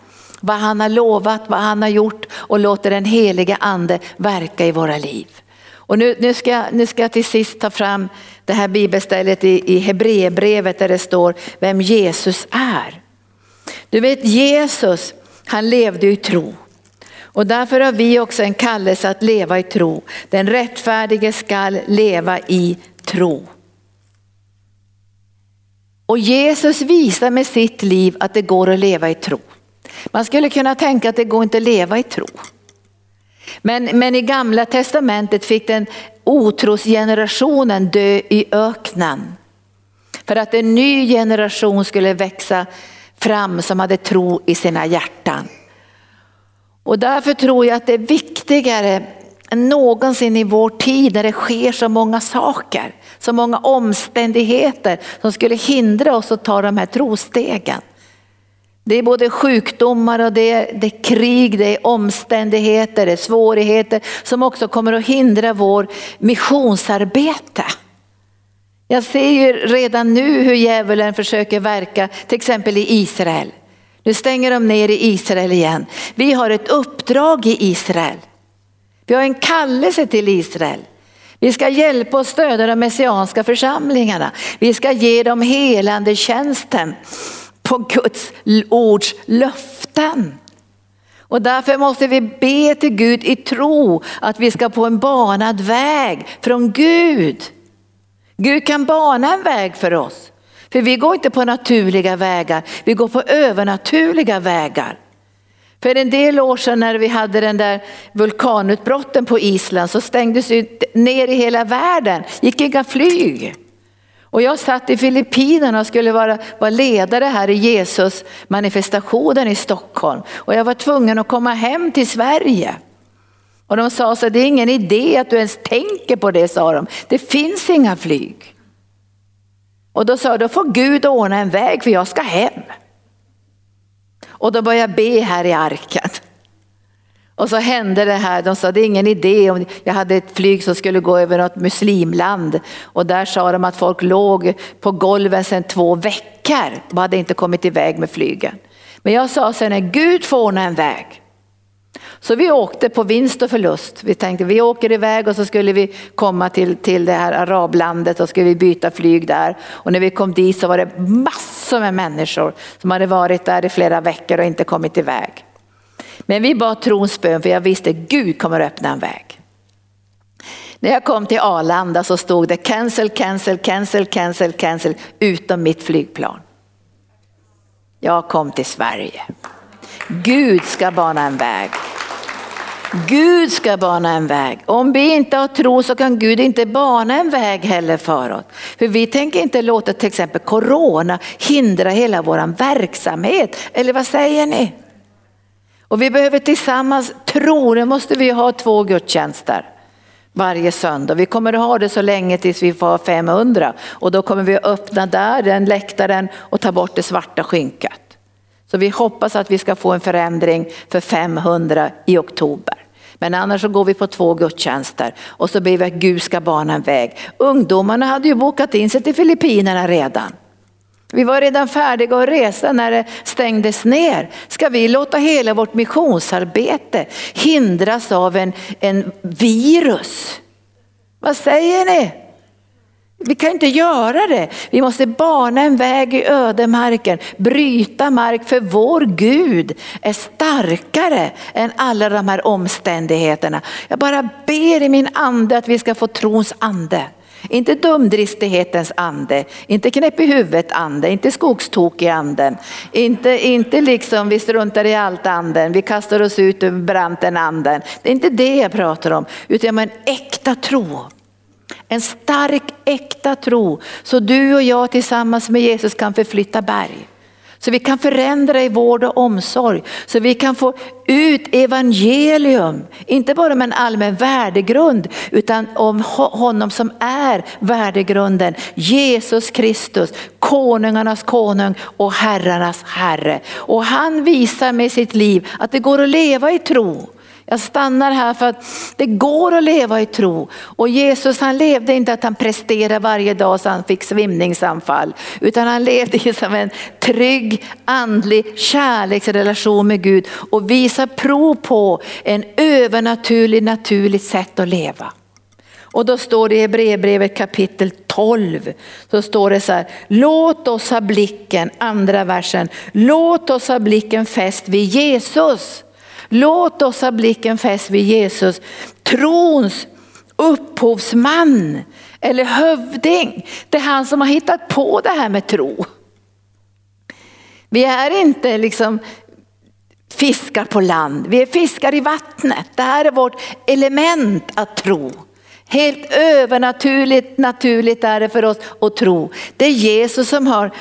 S1: vad han har lovat, vad han har gjort och låter den heliga ande verka i våra liv. Och nu, nu, ska, nu ska jag till sist ta fram det här bibelstället i, i Hebreerbrevet där det står vem Jesus är. Du vet Jesus, han levde i tro. Och därför har vi också en kallelse att leva i tro. Den rättfärdige skall leva i tro. Och Jesus visar med sitt liv att det går att leva i tro. Man skulle kunna tänka att det går inte att leva i tro. Men, men i gamla testamentet fick den otrosgenerationen dö i öknen. För att en ny generation skulle växa fram som hade tro i sina hjärtan. Och därför tror jag att det är viktigare än någonsin i vår tid när det sker så många saker, så många omständigheter som skulle hindra oss att ta de här trostegen. Det är både sjukdomar och det är, det är, krig, det är omständigheter, det är svårigheter som också kommer att hindra vår missionsarbete. Jag ser ju redan nu hur djävulen försöker verka till exempel i Israel. Nu stänger de ner i Israel igen. Vi har ett uppdrag i Israel. Vi har en kallelse till Israel. Vi ska hjälpa och stödja de messianska församlingarna. Vi ska ge dem helande tjänsten på Guds ords löften. Och därför måste vi be till Gud i tro att vi ska på en banad väg från Gud. Gud kan bana en väg för oss. För vi går inte på naturliga vägar, vi går på övernaturliga vägar. För en del år sedan när vi hade den där vulkanutbrotten på Island så stängdes det ner i hela världen, gick inga flyg. Och jag satt i Filippinerna och skulle vara, vara ledare här i Jesus manifestationen i Stockholm. Och jag var tvungen att komma hem till Sverige. Och de sa så det är ingen idé att du ens tänker på det, sa de. Det finns inga flyg. Och då sa jag, då får Gud ordna en väg för jag ska hem. Och då började jag be här i arken. Och så hände det här, de sa det är ingen idé om jag hade ett flyg som skulle gå över något muslimland och där sa de att folk låg på golven sedan två veckor. och hade inte kommit iväg med flygen. Men jag sa sen när Gud får ordna en väg. Så vi åkte på vinst och förlust. Vi tänkte vi åker iväg och så skulle vi komma till, till det här arablandet och skulle vi byta flyg där. Och när vi kom dit så var det massor med människor som hade varit där i flera veckor och inte kommit iväg. Men vi bad trons bön för jag visste att Gud kommer att öppna en väg. När jag kom till Arlanda så stod det cancel, cancel, cancel, cancel, cancel utom mitt flygplan. Jag kom till Sverige. Gud ska bana en väg. Gud ska bana en väg. Om vi inte har tro så kan Gud inte bana en väg heller för oss. För vi tänker inte låta till exempel corona hindra hela vår verksamhet. Eller vad säger ni? Och vi behöver tillsammans tro, nu måste vi ha två gudstjänster varje söndag. Vi kommer att ha det så länge tills vi får 500 och då kommer vi att öppna där, den läktaren och ta bort det svarta skynket. Så vi hoppas att vi ska få en förändring för 500 i oktober. Men annars så går vi på två gudstjänster och så ber vi att Gud ska bana en väg. Ungdomarna hade ju bokat in sig till Filippinerna redan. Vi var redan färdiga att resa när det stängdes ner. Ska vi låta hela vårt missionsarbete hindras av en, en virus? Vad säger ni? Vi kan inte göra det. Vi måste bana en väg i ödemarken, bryta mark för vår Gud är starkare än alla de här omständigheterna. Jag bara ber i min ande att vi ska få trons ande. Inte dumdristighetens ande, inte knäpp i huvudet ande, inte skogstokig anden, inte, inte liksom vi struntar i allt anden, vi kastar oss ut över branten anden. Det är inte det jag pratar om, utan jag en äkta tro. En stark äkta tro så du och jag tillsammans med Jesus kan förflytta berg. Så vi kan förändra i vård och omsorg. Så vi kan få ut evangelium, inte bara med en allmän värdegrund utan om honom som är värdegrunden. Jesus Kristus, konungarnas konung och herrarnas herre. Och han visar med sitt liv att det går att leva i tro. Jag stannar här för att det går att leva i tro. Och Jesus han levde inte att han presterade varje dag så han fick svimningsanfall. Utan han levde som en trygg andlig kärleksrelation med Gud och visar prov på en övernaturlig naturligt sätt att leva. Och då står det i Hebreerbrevet kapitel 12, så står det så här, låt oss ha blicken, andra versen, låt oss ha blicken fäst vid Jesus. Låt oss ha blicken fäst vid Jesus, trons upphovsman eller hövding. Det är han som har hittat på det här med tro. Vi är inte liksom fiskar på land, vi är fiskar i vattnet. Det här är vårt element att tro. Helt övernaturligt naturligt är det för oss att tro. Det är Jesus som har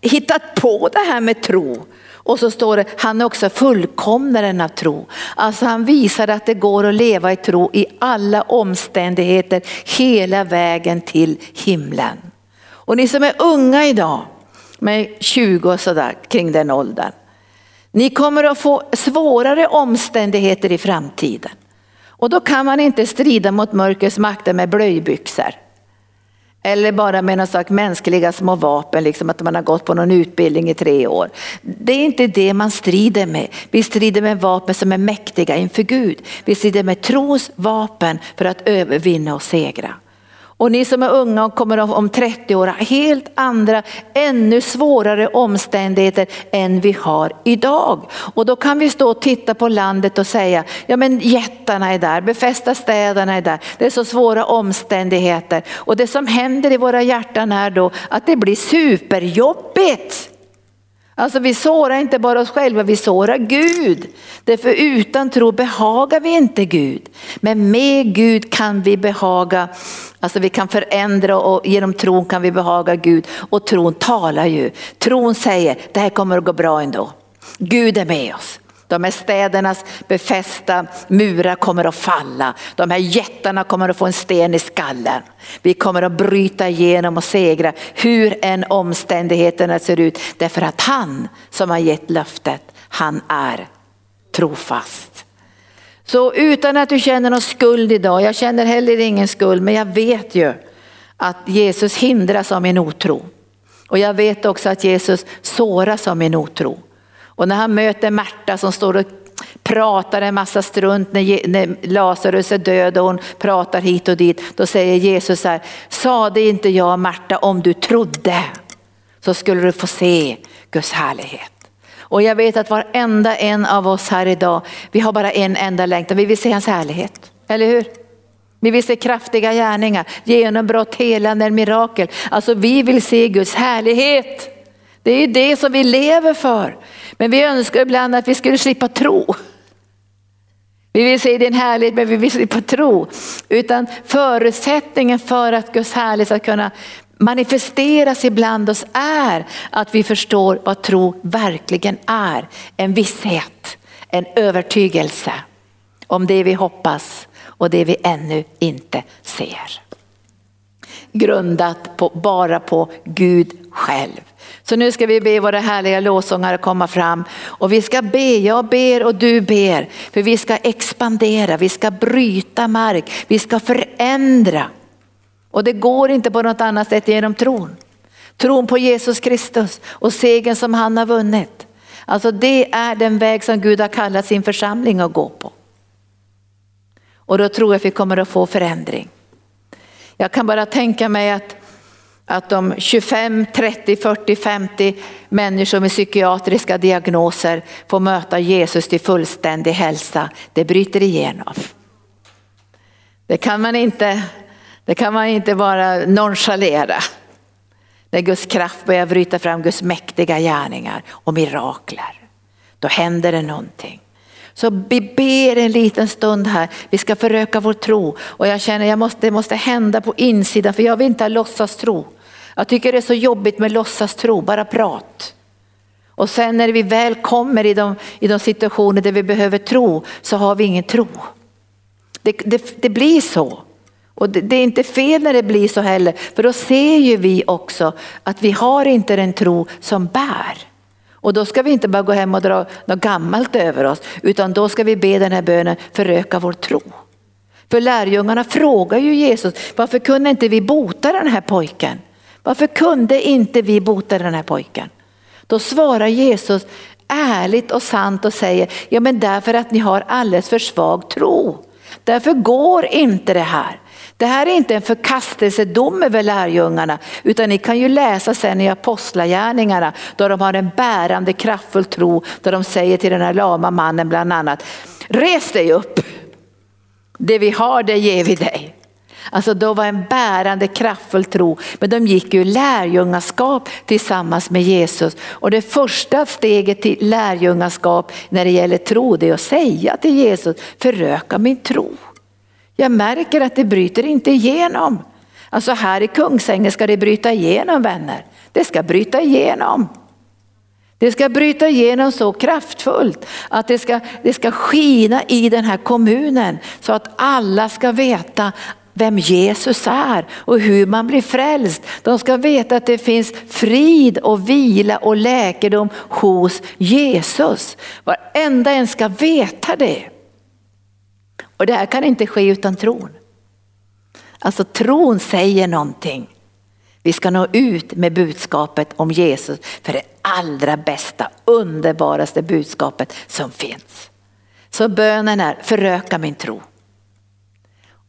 S1: hittat på det här med tro. Och så står det, han är också fullkomnaren av tro. Alltså han visar att det går att leva i tro i alla omständigheter hela vägen till himlen. Och ni som är unga idag, med 20 och sådär kring den åldern. Ni kommer att få svårare omständigheter i framtiden. Och då kan man inte strida mot mörkrets makter med blöjbyxor. Eller bara med någon slags mänskliga små vapen, liksom att man har gått på någon utbildning i tre år. Det är inte det man strider med. Vi strider med vapen som är mäktiga inför Gud. Vi strider med trons vapen för att övervinna och segra. Och ni som är unga och kommer om 30 år har helt andra, ännu svårare omständigheter än vi har idag. Och då kan vi stå och titta på landet och säga, ja men jättarna är där, befästa städerna är där, det är så svåra omständigheter. Och det som händer i våra hjärtan är då att det blir superjobbigt. Alltså vi sårar inte bara oss själva, vi sårar Gud. Därför utan tro behagar vi inte Gud. Men med Gud kan vi behaga, alltså vi kan förändra och genom tron kan vi behaga Gud. Och tron talar ju. Tron säger, det här kommer att gå bra ändå. Gud är med oss. De här städernas befästa murar kommer att falla. De här jättarna kommer att få en sten i skallen. Vi kommer att bryta igenom och segra hur än omständigheterna ser ut. Därför att han som har gett löftet, han är trofast. Så utan att du känner någon skuld idag, jag känner heller ingen skuld, men jag vet ju att Jesus hindras av min otro. Och jag vet också att Jesus såras av min otro. Och när han möter Märta som står och pratar en massa strunt när Lazarus är död och hon pratar hit och dit. Då säger Jesus så här, sade inte jag Märta om du trodde så skulle du få se Guds härlighet. Och jag vet att varenda en av oss här idag, vi har bara en enda längtan, vi vill se hans härlighet. Eller hur? Vi vill se kraftiga gärningar, genombrott, helande, mirakel. Alltså vi vill se Guds härlighet. Det är ju det som vi lever för. Men vi önskar ibland att vi skulle slippa tro. Vi vill se din härlighet men vi vill slippa tro. Utan förutsättningen för att Guds härlighet ska kunna manifesteras ibland oss är att vi förstår vad tro verkligen är. En visshet, en övertygelse om det vi hoppas och det vi ännu inte ser. Grundat på, bara på Gud själv. Så nu ska vi be våra härliga låsångare komma fram och vi ska be, jag ber och du ber. För vi ska expandera, vi ska bryta mark, vi ska förändra. Och det går inte på något annat sätt genom tron. Tron på Jesus Kristus och segern som han har vunnit. Alltså det är den väg som Gud har kallat sin församling att gå på. Och då tror jag att vi kommer att få förändring. Jag kan bara tänka mig att att de 25, 30, 40, 50 människor med psykiatriska diagnoser får möta Jesus till fullständig hälsa, det bryter igenom. Det kan man inte, det kan man inte bara nonchalera. När Guds kraft börjar bryta fram Guds mäktiga gärningar och mirakler, då händer det någonting. Så vi ber en liten stund här, vi ska föröka vår tro och jag känner att det måste hända på insidan för jag vill inte ha låtsas tro. Jag tycker det är så jobbigt med låtsastro, bara prat. Och sen när vi väl kommer i de, i de situationer där vi behöver tro så har vi ingen tro. Det, det, det blir så. Och det, det, är inte fel när det blir så heller, för då ser ju vi också att vi har inte den tro som bär. Och då ska vi inte bara gå hem och dra något gammalt över oss, utan då ska vi be den här bönen, föröka vår tro. För lärjungarna frågar ju Jesus, varför kunde inte vi bota den här pojken? Varför kunde inte vi bota den här pojken? Då svarar Jesus ärligt och sant och säger, ja men därför att ni har alldeles för svag tro. Därför går inte det här. Det här är inte en förkastelsedom över lärjungarna utan ni kan ju läsa sen i apostlagärningarna då de har en bärande kraftfull tro där de säger till den här lama mannen bland annat Res dig upp, det vi har det ger vi dig. Alltså då var en bärande kraftfull tro. Men de gick ju lärjungaskap tillsammans med Jesus. Och det första steget till lärjungaskap när det gäller tro det är att säga till Jesus, föröka min tro. Jag märker att det bryter inte igenom. Alltså här i Kungsängen ska det bryta igenom vänner. Det ska bryta igenom. Det ska bryta igenom så kraftfullt att det ska, det ska skina i den här kommunen så att alla ska veta vem Jesus är och hur man blir frälst. De ska veta att det finns frid och vila och läkedom hos Jesus. Varenda en ska veta det. Och det här kan inte ske utan tron. Alltså tron säger någonting. Vi ska nå ut med budskapet om Jesus för det allra bästa, underbaraste budskapet som finns. Så bönen är föröka min tro.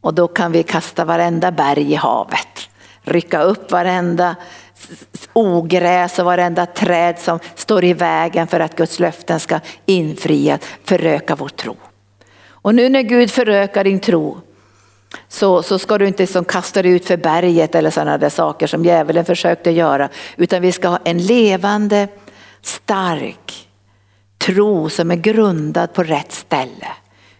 S1: Och då kan vi kasta varenda berg i havet, rycka upp varenda ogräs och varenda träd som står i vägen för att Guds löften ska infrias, föröka vår tro. Och nu när Gud förökar din tro så, så ska du inte som kasta dig ut för berget eller sådana där saker som djävulen försökte göra. Utan vi ska ha en levande, stark tro som är grundad på rätt ställe.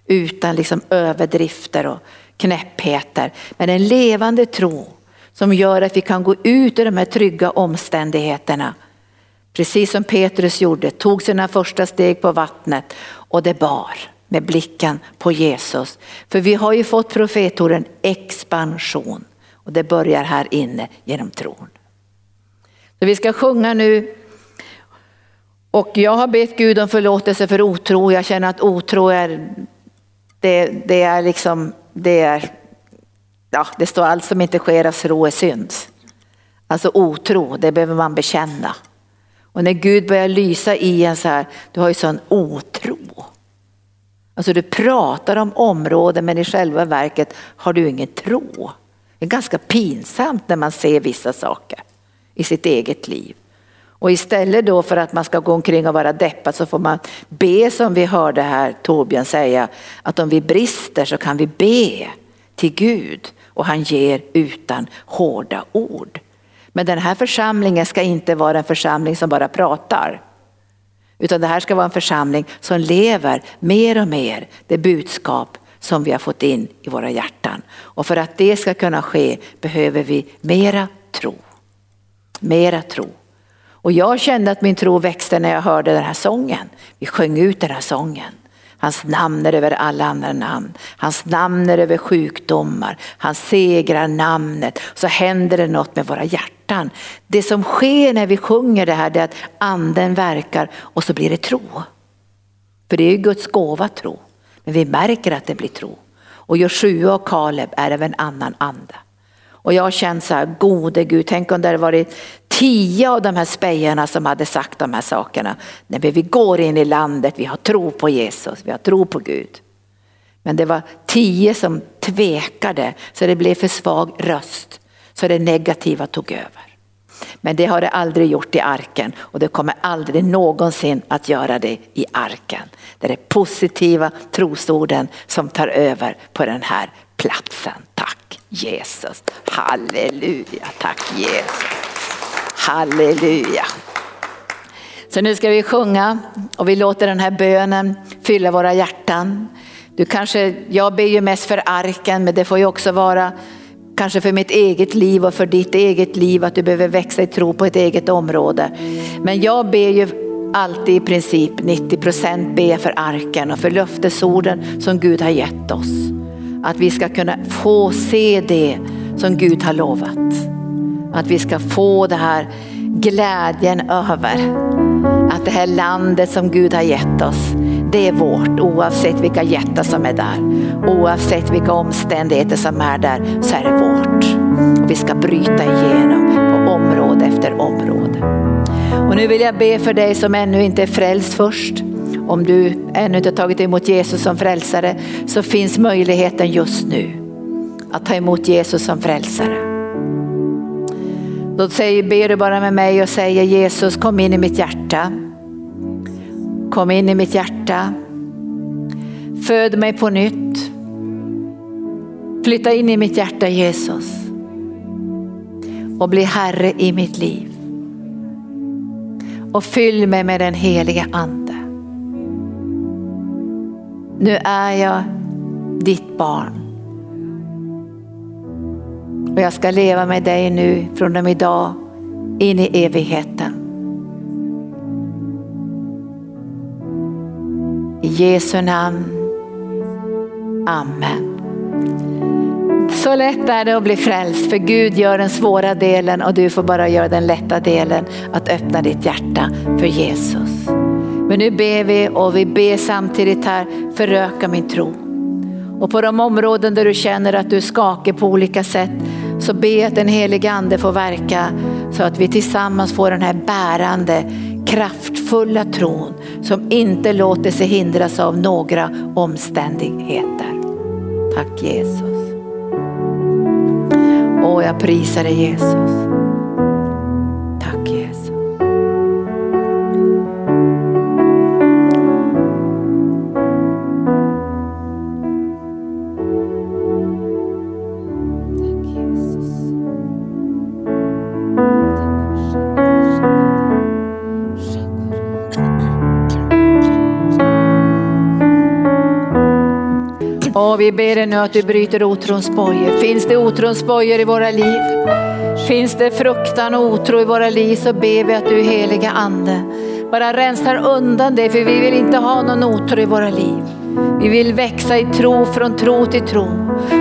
S1: Utan liksom överdrifter och knäppheter. Men en levande tro som gör att vi kan gå ut ur de här trygga omständigheterna. Precis som Petrus gjorde, tog sina första steg på vattnet och det bar med blicken på Jesus. För vi har ju fått profetorden expansion och det börjar här inne genom tron. Så vi ska sjunga nu och jag har bett Gud om förlåtelse för otro. Jag känner att otro är, det, det är liksom, det är, ja det står allt som inte sker av tro är synd. Alltså otro, det behöver man bekänna. Och när Gud börjar lysa i en så här, du har ju sån otro. Alltså du pratar om områden men i själva verket har du ingen tro. Det är ganska pinsamt när man ser vissa saker i sitt eget liv. Och istället då för att man ska gå omkring och vara deppad så får man be som vi hörde här Torbjörn säga att om vi brister så kan vi be till Gud och han ger utan hårda ord. Men den här församlingen ska inte vara en församling som bara pratar. Utan det här ska vara en församling som lever mer och mer det budskap som vi har fått in i våra hjärtan. Och för att det ska kunna ske behöver vi mera tro. Mera tro. Och jag kände att min tro växte när jag hörde den här sången. Vi sjöng ut den här sången. Hans namn är över alla andra namn. Hans namn är över sjukdomar. Han segrar namnet. Så händer det något med våra hjärtan. Det som sker när vi sjunger det här är att anden verkar och så blir det tro. För det är ju Guds gåva tro. Men vi märker att det blir tro. Och Joshua och Kaleb är av en annan ande. Och jag har känt så här, gode Gud, tänk om det hade varit tio av de här spejarna som hade sagt de här sakerna. Nej, men vi går in i landet, vi har tro på Jesus, vi har tro på Gud. Men det var tio som tvekade så det blev för svag röst. Så det negativa tog över. Men det har det aldrig gjort i arken och det kommer aldrig någonsin att göra det i arken. Det är det positiva trosorden som tar över på den här platsen. Tack Jesus. Halleluja, tack Jesus. Halleluja. Så nu ska vi sjunga och vi låter den här bönen fylla våra hjärtan. Du kanske, jag ber ju mest för arken men det får ju också vara kanske för mitt eget liv och för ditt eget liv att du behöver växa i tro på ett eget område. Men jag ber ju alltid i princip 90 procent ber för arken och för löftesorden som Gud har gett oss. Att vi ska kunna få se det som Gud har lovat. Att vi ska få det här glädjen över att det här landet som Gud har gett oss, det är vårt oavsett vilka jättar som är där. Oavsett vilka omständigheter som är där så är det vårt. Och vi ska bryta igenom på område efter område. Och nu vill jag be för dig som ännu inte är frälst först. Om du ännu inte tagit emot Jesus som frälsare så finns möjligheten just nu att ta emot Jesus som frälsare. Då säger, ber du bara med mig och säger Jesus kom in i mitt hjärta. Kom in i mitt hjärta. Föd mig på nytt. Flytta in i mitt hjärta Jesus. Och bli Herre i mitt liv. Och fyll mig med den heliga Ande. Nu är jag ditt barn. Och jag ska leva med dig nu från och med idag in i evigheten. I Jesu namn. Amen. Så lätt är det att bli frälst för Gud gör den svåra delen och du får bara göra den lätta delen att öppna ditt hjärta för Jesus. Men nu ber vi och vi ber samtidigt här, föröka min tro. Och på de områden där du känner att du skakar på olika sätt så be att den helige ande får verka så att vi tillsammans får den här bärande, kraftfulla tron som inte låter sig hindras av några omständigheter. Tack Jesus. Åh, jag prisar dig Jesus. Vi ber dig nu att du bryter otrons bojor. Finns det otrons bojor i våra liv? Finns det fruktan och otro i våra liv så ber vi att du heliga ande bara rensar undan det för vi vill inte ha någon otro i våra liv. Vi vill växa i tro från tro till tro,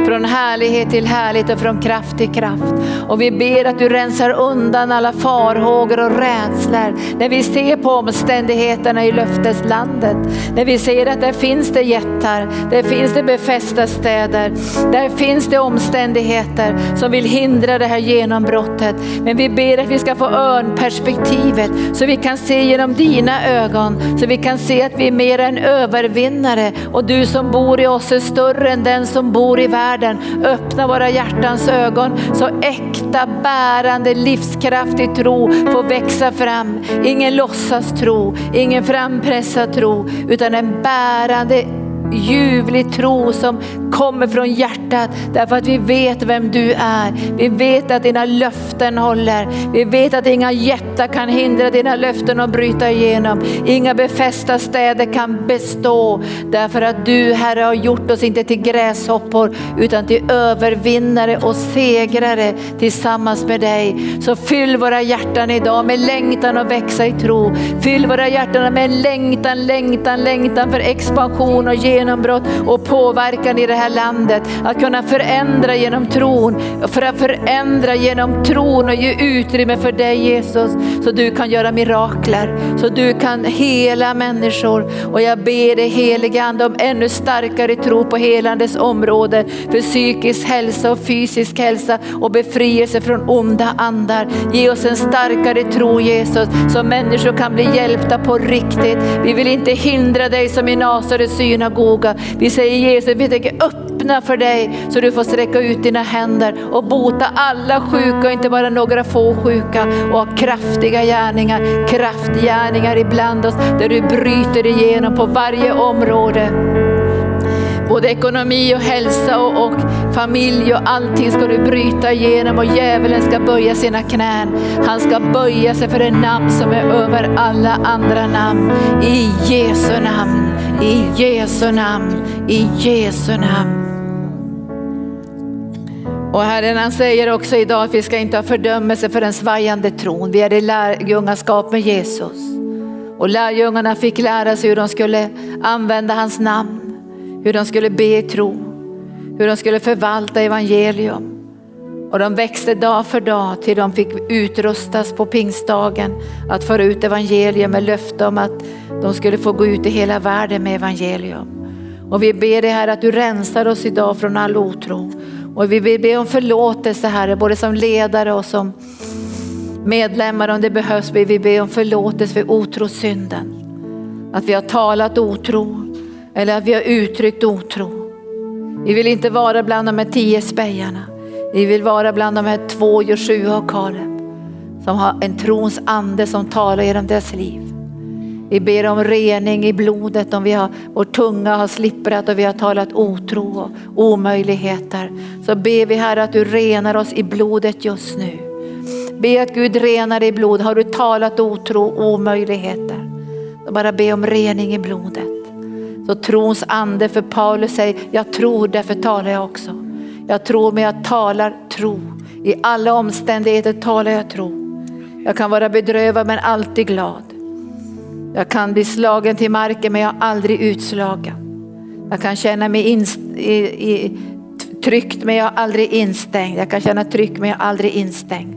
S1: från härlighet till härlighet och från kraft till kraft. Och vi ber att du rensar undan alla farhågor och rädslor när vi ser på omständigheterna i löfteslandet. När vi ser att där finns det jättar, där finns det befästa städer, där finns det omständigheter som vill hindra det här genombrottet. Men vi ber att vi ska få örnperspektivet så vi kan se genom dina ögon, så vi kan se att vi är mer än övervinnare och du som bor i oss är större än den som bor i världen. Öppna våra hjärtans ögon så äkta, bärande, livskraftig tro får växa fram. Ingen låtsas tro, ingen frampressad tro, utan en bärande ljuvlig tro som kommer från hjärtat därför att vi vet vem du är. Vi vet att dina löften håller. Vi vet att inga jättar kan hindra dina löften att bryta igenom. Inga befästa städer kan bestå därför att du Herre har gjort oss inte till gräshoppor utan till övervinnare och segrare tillsammans med dig. Så fyll våra hjärtan idag med längtan att växa i tro. Fyll våra hjärtan med längtan, längtan, längtan för expansion och genombrott och påverkan i det här landet. Att kunna förändra genom tron, för att förändra genom tron och ge utrymme för dig Jesus. Så du kan göra mirakler, så du kan hela människor. Och jag ber dig helige Ande om ännu starkare tro på helandes område för psykisk hälsa och fysisk hälsa och befrielse från onda andar. Ge oss en starkare tro Jesus så människor kan bli hjälpta på riktigt. Vi vill inte hindra dig som i Nasarets synagoga. Vi säger Jesus, vi tänker öppna för dig så du får sträcka ut dina händer och bota alla sjuka, inte bara några få sjuka och ha kraftiga gärningar, kraftgärningar ibland oss där du bryter igenom på varje område. Både ekonomi och hälsa och, och, familj och allting ska du bryta igenom och djävulen ska böja sina knän. Han ska böja sig för det namn som är över alla andra namn. I Jesu namn, i Jesu namn, i Jesu namn. Och Herren han säger också idag att vi ska inte ha fördömelse för den svajande tron. Vi är i lärjungaskap med Jesus. Och lärjungarna fick lära sig hur de skulle använda hans namn hur de skulle be i tro, hur de skulle förvalta evangelium. Och de växte dag för dag till de fick utrustas på pingstdagen att föra ut evangelium med löfte om att de skulle få gå ut i hela världen med evangelium. Och vi ber dig här att du rensar oss idag från all otro. Och vi vill be om förlåtelse Herre, både som ledare och som medlemmar om det behövs. Vi vill be om förlåtelse för otrosynden. Att vi har talat otro, eller att vi har uttryckt otro. Vi vill inte vara bland de här tio spejarna. Vi vill vara bland de här två Joshua och Kaleb som har en trons ande som talar genom deras liv. Vi ber om rening i blodet om vi har, vår tunga har slipprat och vi har talat otro och omöjligheter. Så ber vi Herre att du renar oss i blodet just nu. Be att Gud renar dig i blod. Har du talat otro och omöjligheter? Så bara be om rening i blodet. Så trons ande för Paulus säger, jag tror därför talar jag också. Jag tror men jag talar tro. I alla omständigheter talar jag tro. Jag kan vara bedrövad men alltid glad. Jag kan bli slagen till marken men jag är aldrig utslagen. Jag kan känna mig i, i, tryckt men jag är aldrig instängd. Jag kan känna tryck men jag är aldrig instängd.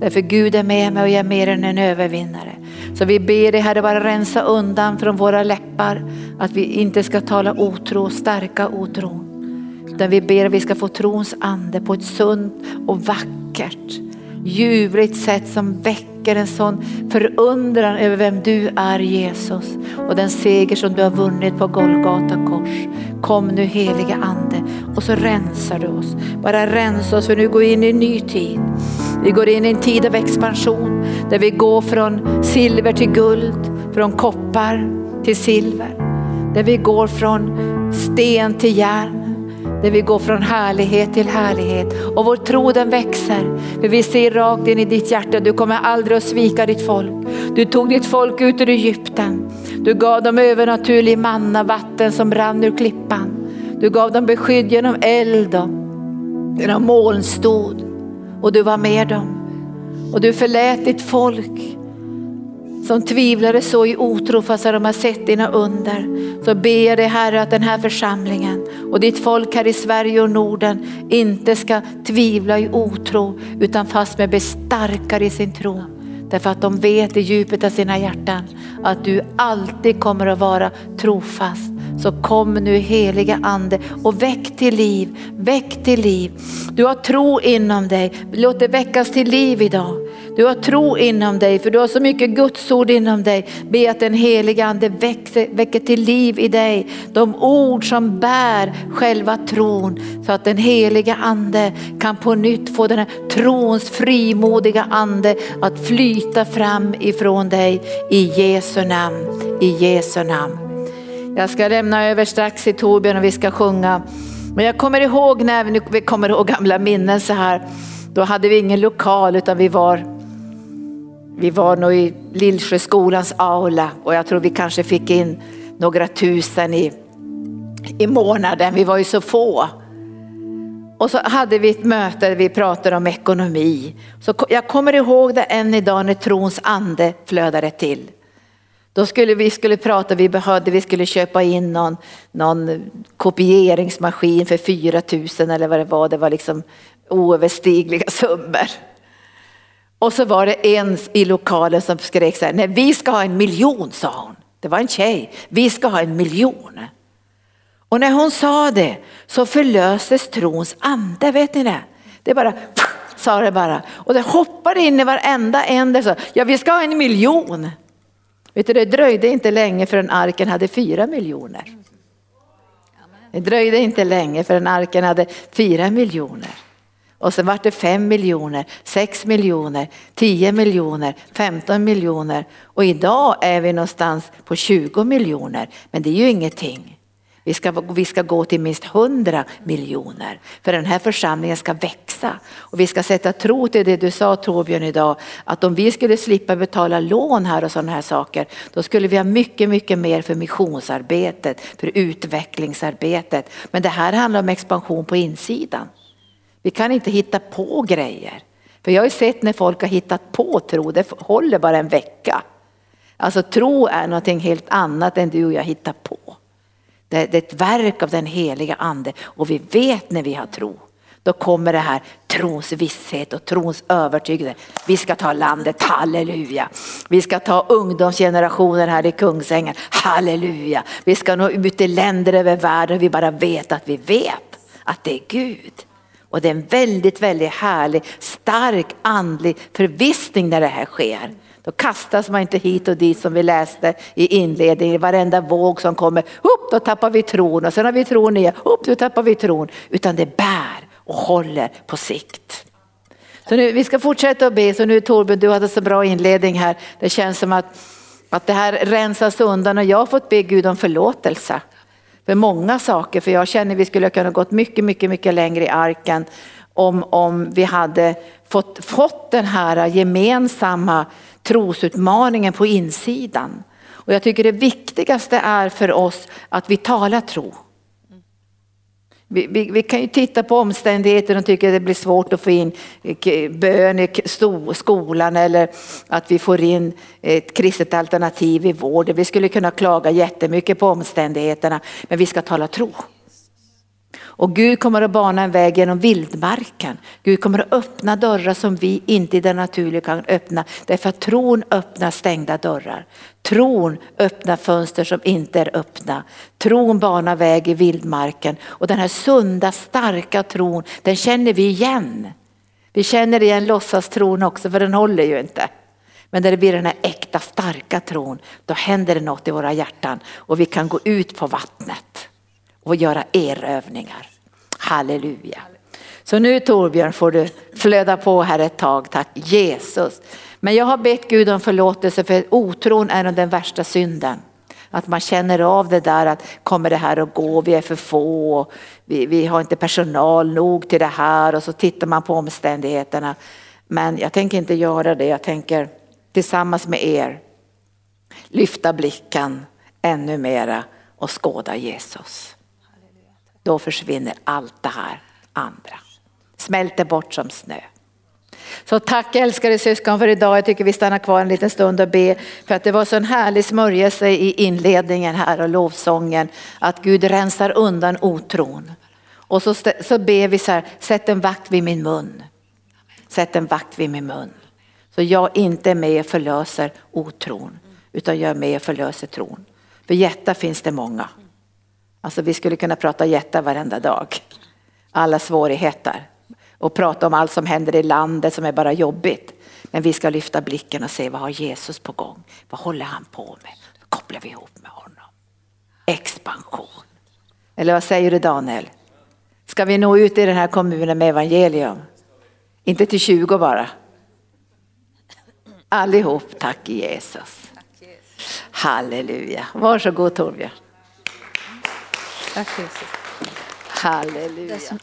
S1: Därför Gud är med mig och jag är mer än en övervinnare. Så vi ber dig Herre bara rensa undan från våra läppar att vi inte ska tala otro stärka otro. Utan vi ber att vi ska få trons ande på ett sunt och vackert ljuvligt sätt som väcker väcker en sån förundran över vem du är Jesus och den seger som du har vunnit på Golgata kors. Kom nu helige ande och så rensar du oss. Bara rensa oss för nu går vi in i en ny tid. Vi går in i en tid av expansion där vi går från silver till guld, från koppar till silver. Där vi går från sten till järn där vi går från härlighet till härlighet och vår tro den växer. För vi ser rakt in i ditt hjärta, du kommer aldrig att svika ditt folk. Du tog ditt folk ut ur Egypten. Du gav dem övernaturlig manna, vatten som rann ur klippan. Du gav dem beskydd genom eld och genom molnstod och du var med dem. Och du förlät ditt folk som tvivlade så i otro fast de har sett dina under. Så ber jag dig Herre att den här församlingen och ditt folk här i Sverige och Norden inte ska tvivla i otro utan fast med bli starkare i sin tro. Därför att de vet i djupet av sina hjärtan att du alltid kommer att vara trofast. Så kom nu heliga ande och väck till liv, väck till liv. Du har tro inom dig, låt det väckas till liv idag. Du har tro inom dig för du har så mycket Guds ord inom dig. Be att den heliga ande växer, väcker till liv i dig. De ord som bär själva tron så att den heliga ande kan på nytt få den här trons frimodiga ande att flyta fram ifrån dig i Jesu namn. I Jesu namn. Jag ska lämna över strax till Torbjörn och vi ska sjunga. Men jag kommer ihåg när vi kommer ihåg gamla minnen så här. Då hade vi ingen lokal utan vi var vi var nog i Lillsjöskolans aula och jag tror vi kanske fick in några tusen i, i månaden. Vi var ju så få. Och så hade vi ett möte där vi pratade om ekonomi. Så jag kommer ihåg det än idag när trons ande flödade till. Då skulle vi skulle prata, vi behövde, vi skulle köpa in någon, någon kopieringsmaskin för 4 000 eller vad det var. Det var liksom oöverstigliga summor. Och så var det en i lokalen som skrek så här, nej vi ska ha en miljon sa hon. Det var en tjej, vi ska ha en miljon. Och när hon sa det så förlöstes trons ande, vet ni det? Det bara sa det bara. Och det hoppade in i varenda en där sa, ja vi ska ha en miljon. Vet du, det dröjde inte länge förrän arken hade fyra miljoner. Det dröjde inte länge förrän arken hade fyra miljoner. Och sen vart det 5 miljoner, 6 miljoner, 10 miljoner, 15 miljoner och idag är vi någonstans på 20 miljoner. Men det är ju ingenting. Vi ska, vi ska gå till minst 100 miljoner för den här församlingen ska växa. Och vi ska sätta tro till det du sa Torbjörn idag, att om vi skulle slippa betala lån här och sådana här saker, då skulle vi ha mycket, mycket mer för missionsarbetet, för utvecklingsarbetet. Men det här handlar om expansion på insidan. Vi kan inte hitta på grejer. För jag har ju sett när folk har hittat på tro, det håller bara en vecka. Alltså tro är någonting helt annat än du och jag hittar på. Det, är ett verk av den heliga ande och vi vet när vi har tro. Då kommer det här trons visshet och trons övertygelse. Vi ska ta landet, halleluja. Vi ska ta ungdomsgenerationen här i Kungsängen, halleluja. Vi ska nå ut i länder över världen vi bara vet att vi vet att det är Gud. Och det är en väldigt, väldigt härlig, stark andlig förvissning när det här sker. Då kastas man inte hit och dit som vi läste i inledningen, varenda våg som kommer, upp då tappar vi tron och sen har vi tron igen, upp då tappar vi tron. Utan det bär och håller på sikt. Så nu, vi ska fortsätta att be, så nu Torbjörn du hade så bra inledning här. Det känns som att, att det här rensas undan och jag har fått be Gud om förlåtelse. För många saker, för jag känner att vi skulle kunna gått mycket, mycket, mycket längre i arken om, om vi hade fått, fått den här gemensamma trosutmaningen på insidan. Och jag tycker det viktigaste är för oss att vi talar tro. Vi, vi, vi, kan ju titta på omständigheter och tycker att det blir svårt att få in eh, bön i skolan eller att vi får in ett kristet alternativ i vården. Vi skulle kunna klaga jättemycket på omständigheterna men vi ska tala tro. Och Gud kommer att bana en väg genom vildmarken. Gud kommer att öppna dörrar som vi inte i det naturliga kan öppna. Därför att tron öppnar stängda dörrar. Tron öppnar fönster som inte är öppna. Tron banar väg i vildmarken. Och den här sunda, starka tron, den känner vi igen. Vi känner igen låtsastron också för den håller ju inte. Men när det blir den här äkta starka tron, då händer det något i våra hjärtan och vi kan gå ut på vattnet och göra erövningar. Halleluja. Så nu Torbjörn får du flöda på här ett tag, tack Jesus. Men jag har bett Gud om förlåtelse för otron är den värsta synden. Att man känner av det där att kommer det här att gå, vi är för få, vi, vi har inte personal nog till det här och så tittar man på omständigheterna. Men jag tänker inte göra det, jag tänker tillsammans med er lyfta blicken ännu mera och skåda Jesus då försvinner allt det här andra. Smälter bort som snö. Så tack älskade syskon för idag. Jag tycker vi stannar kvar en liten stund och ber för att det var så en härlig smörjelse i inledningen här och lovsången att Gud rensar undan otron. Och så, så ber vi så här, sätt en vakt vid min mun. Sätt en vakt vid min mun. Så jag inte är med och förlöser otron utan jag är med och förlöser tron. För jättar finns det många. Alltså vi skulle kunna prata jättar varenda dag. Alla svårigheter. Och prata om allt som händer i landet som är bara jobbigt. Men vi ska lyfta blicken och se vad har Jesus på gång? Vad håller han på med? Då kopplar vi ihop med honom. Expansion. Eller vad säger du Daniel? Ska vi nå ut i den här kommunen med evangelium? Inte till 20 bara. Allihop, tack Jesus. Halleluja. Varsågod Torbjörn. Tack Jesus. Halleluja.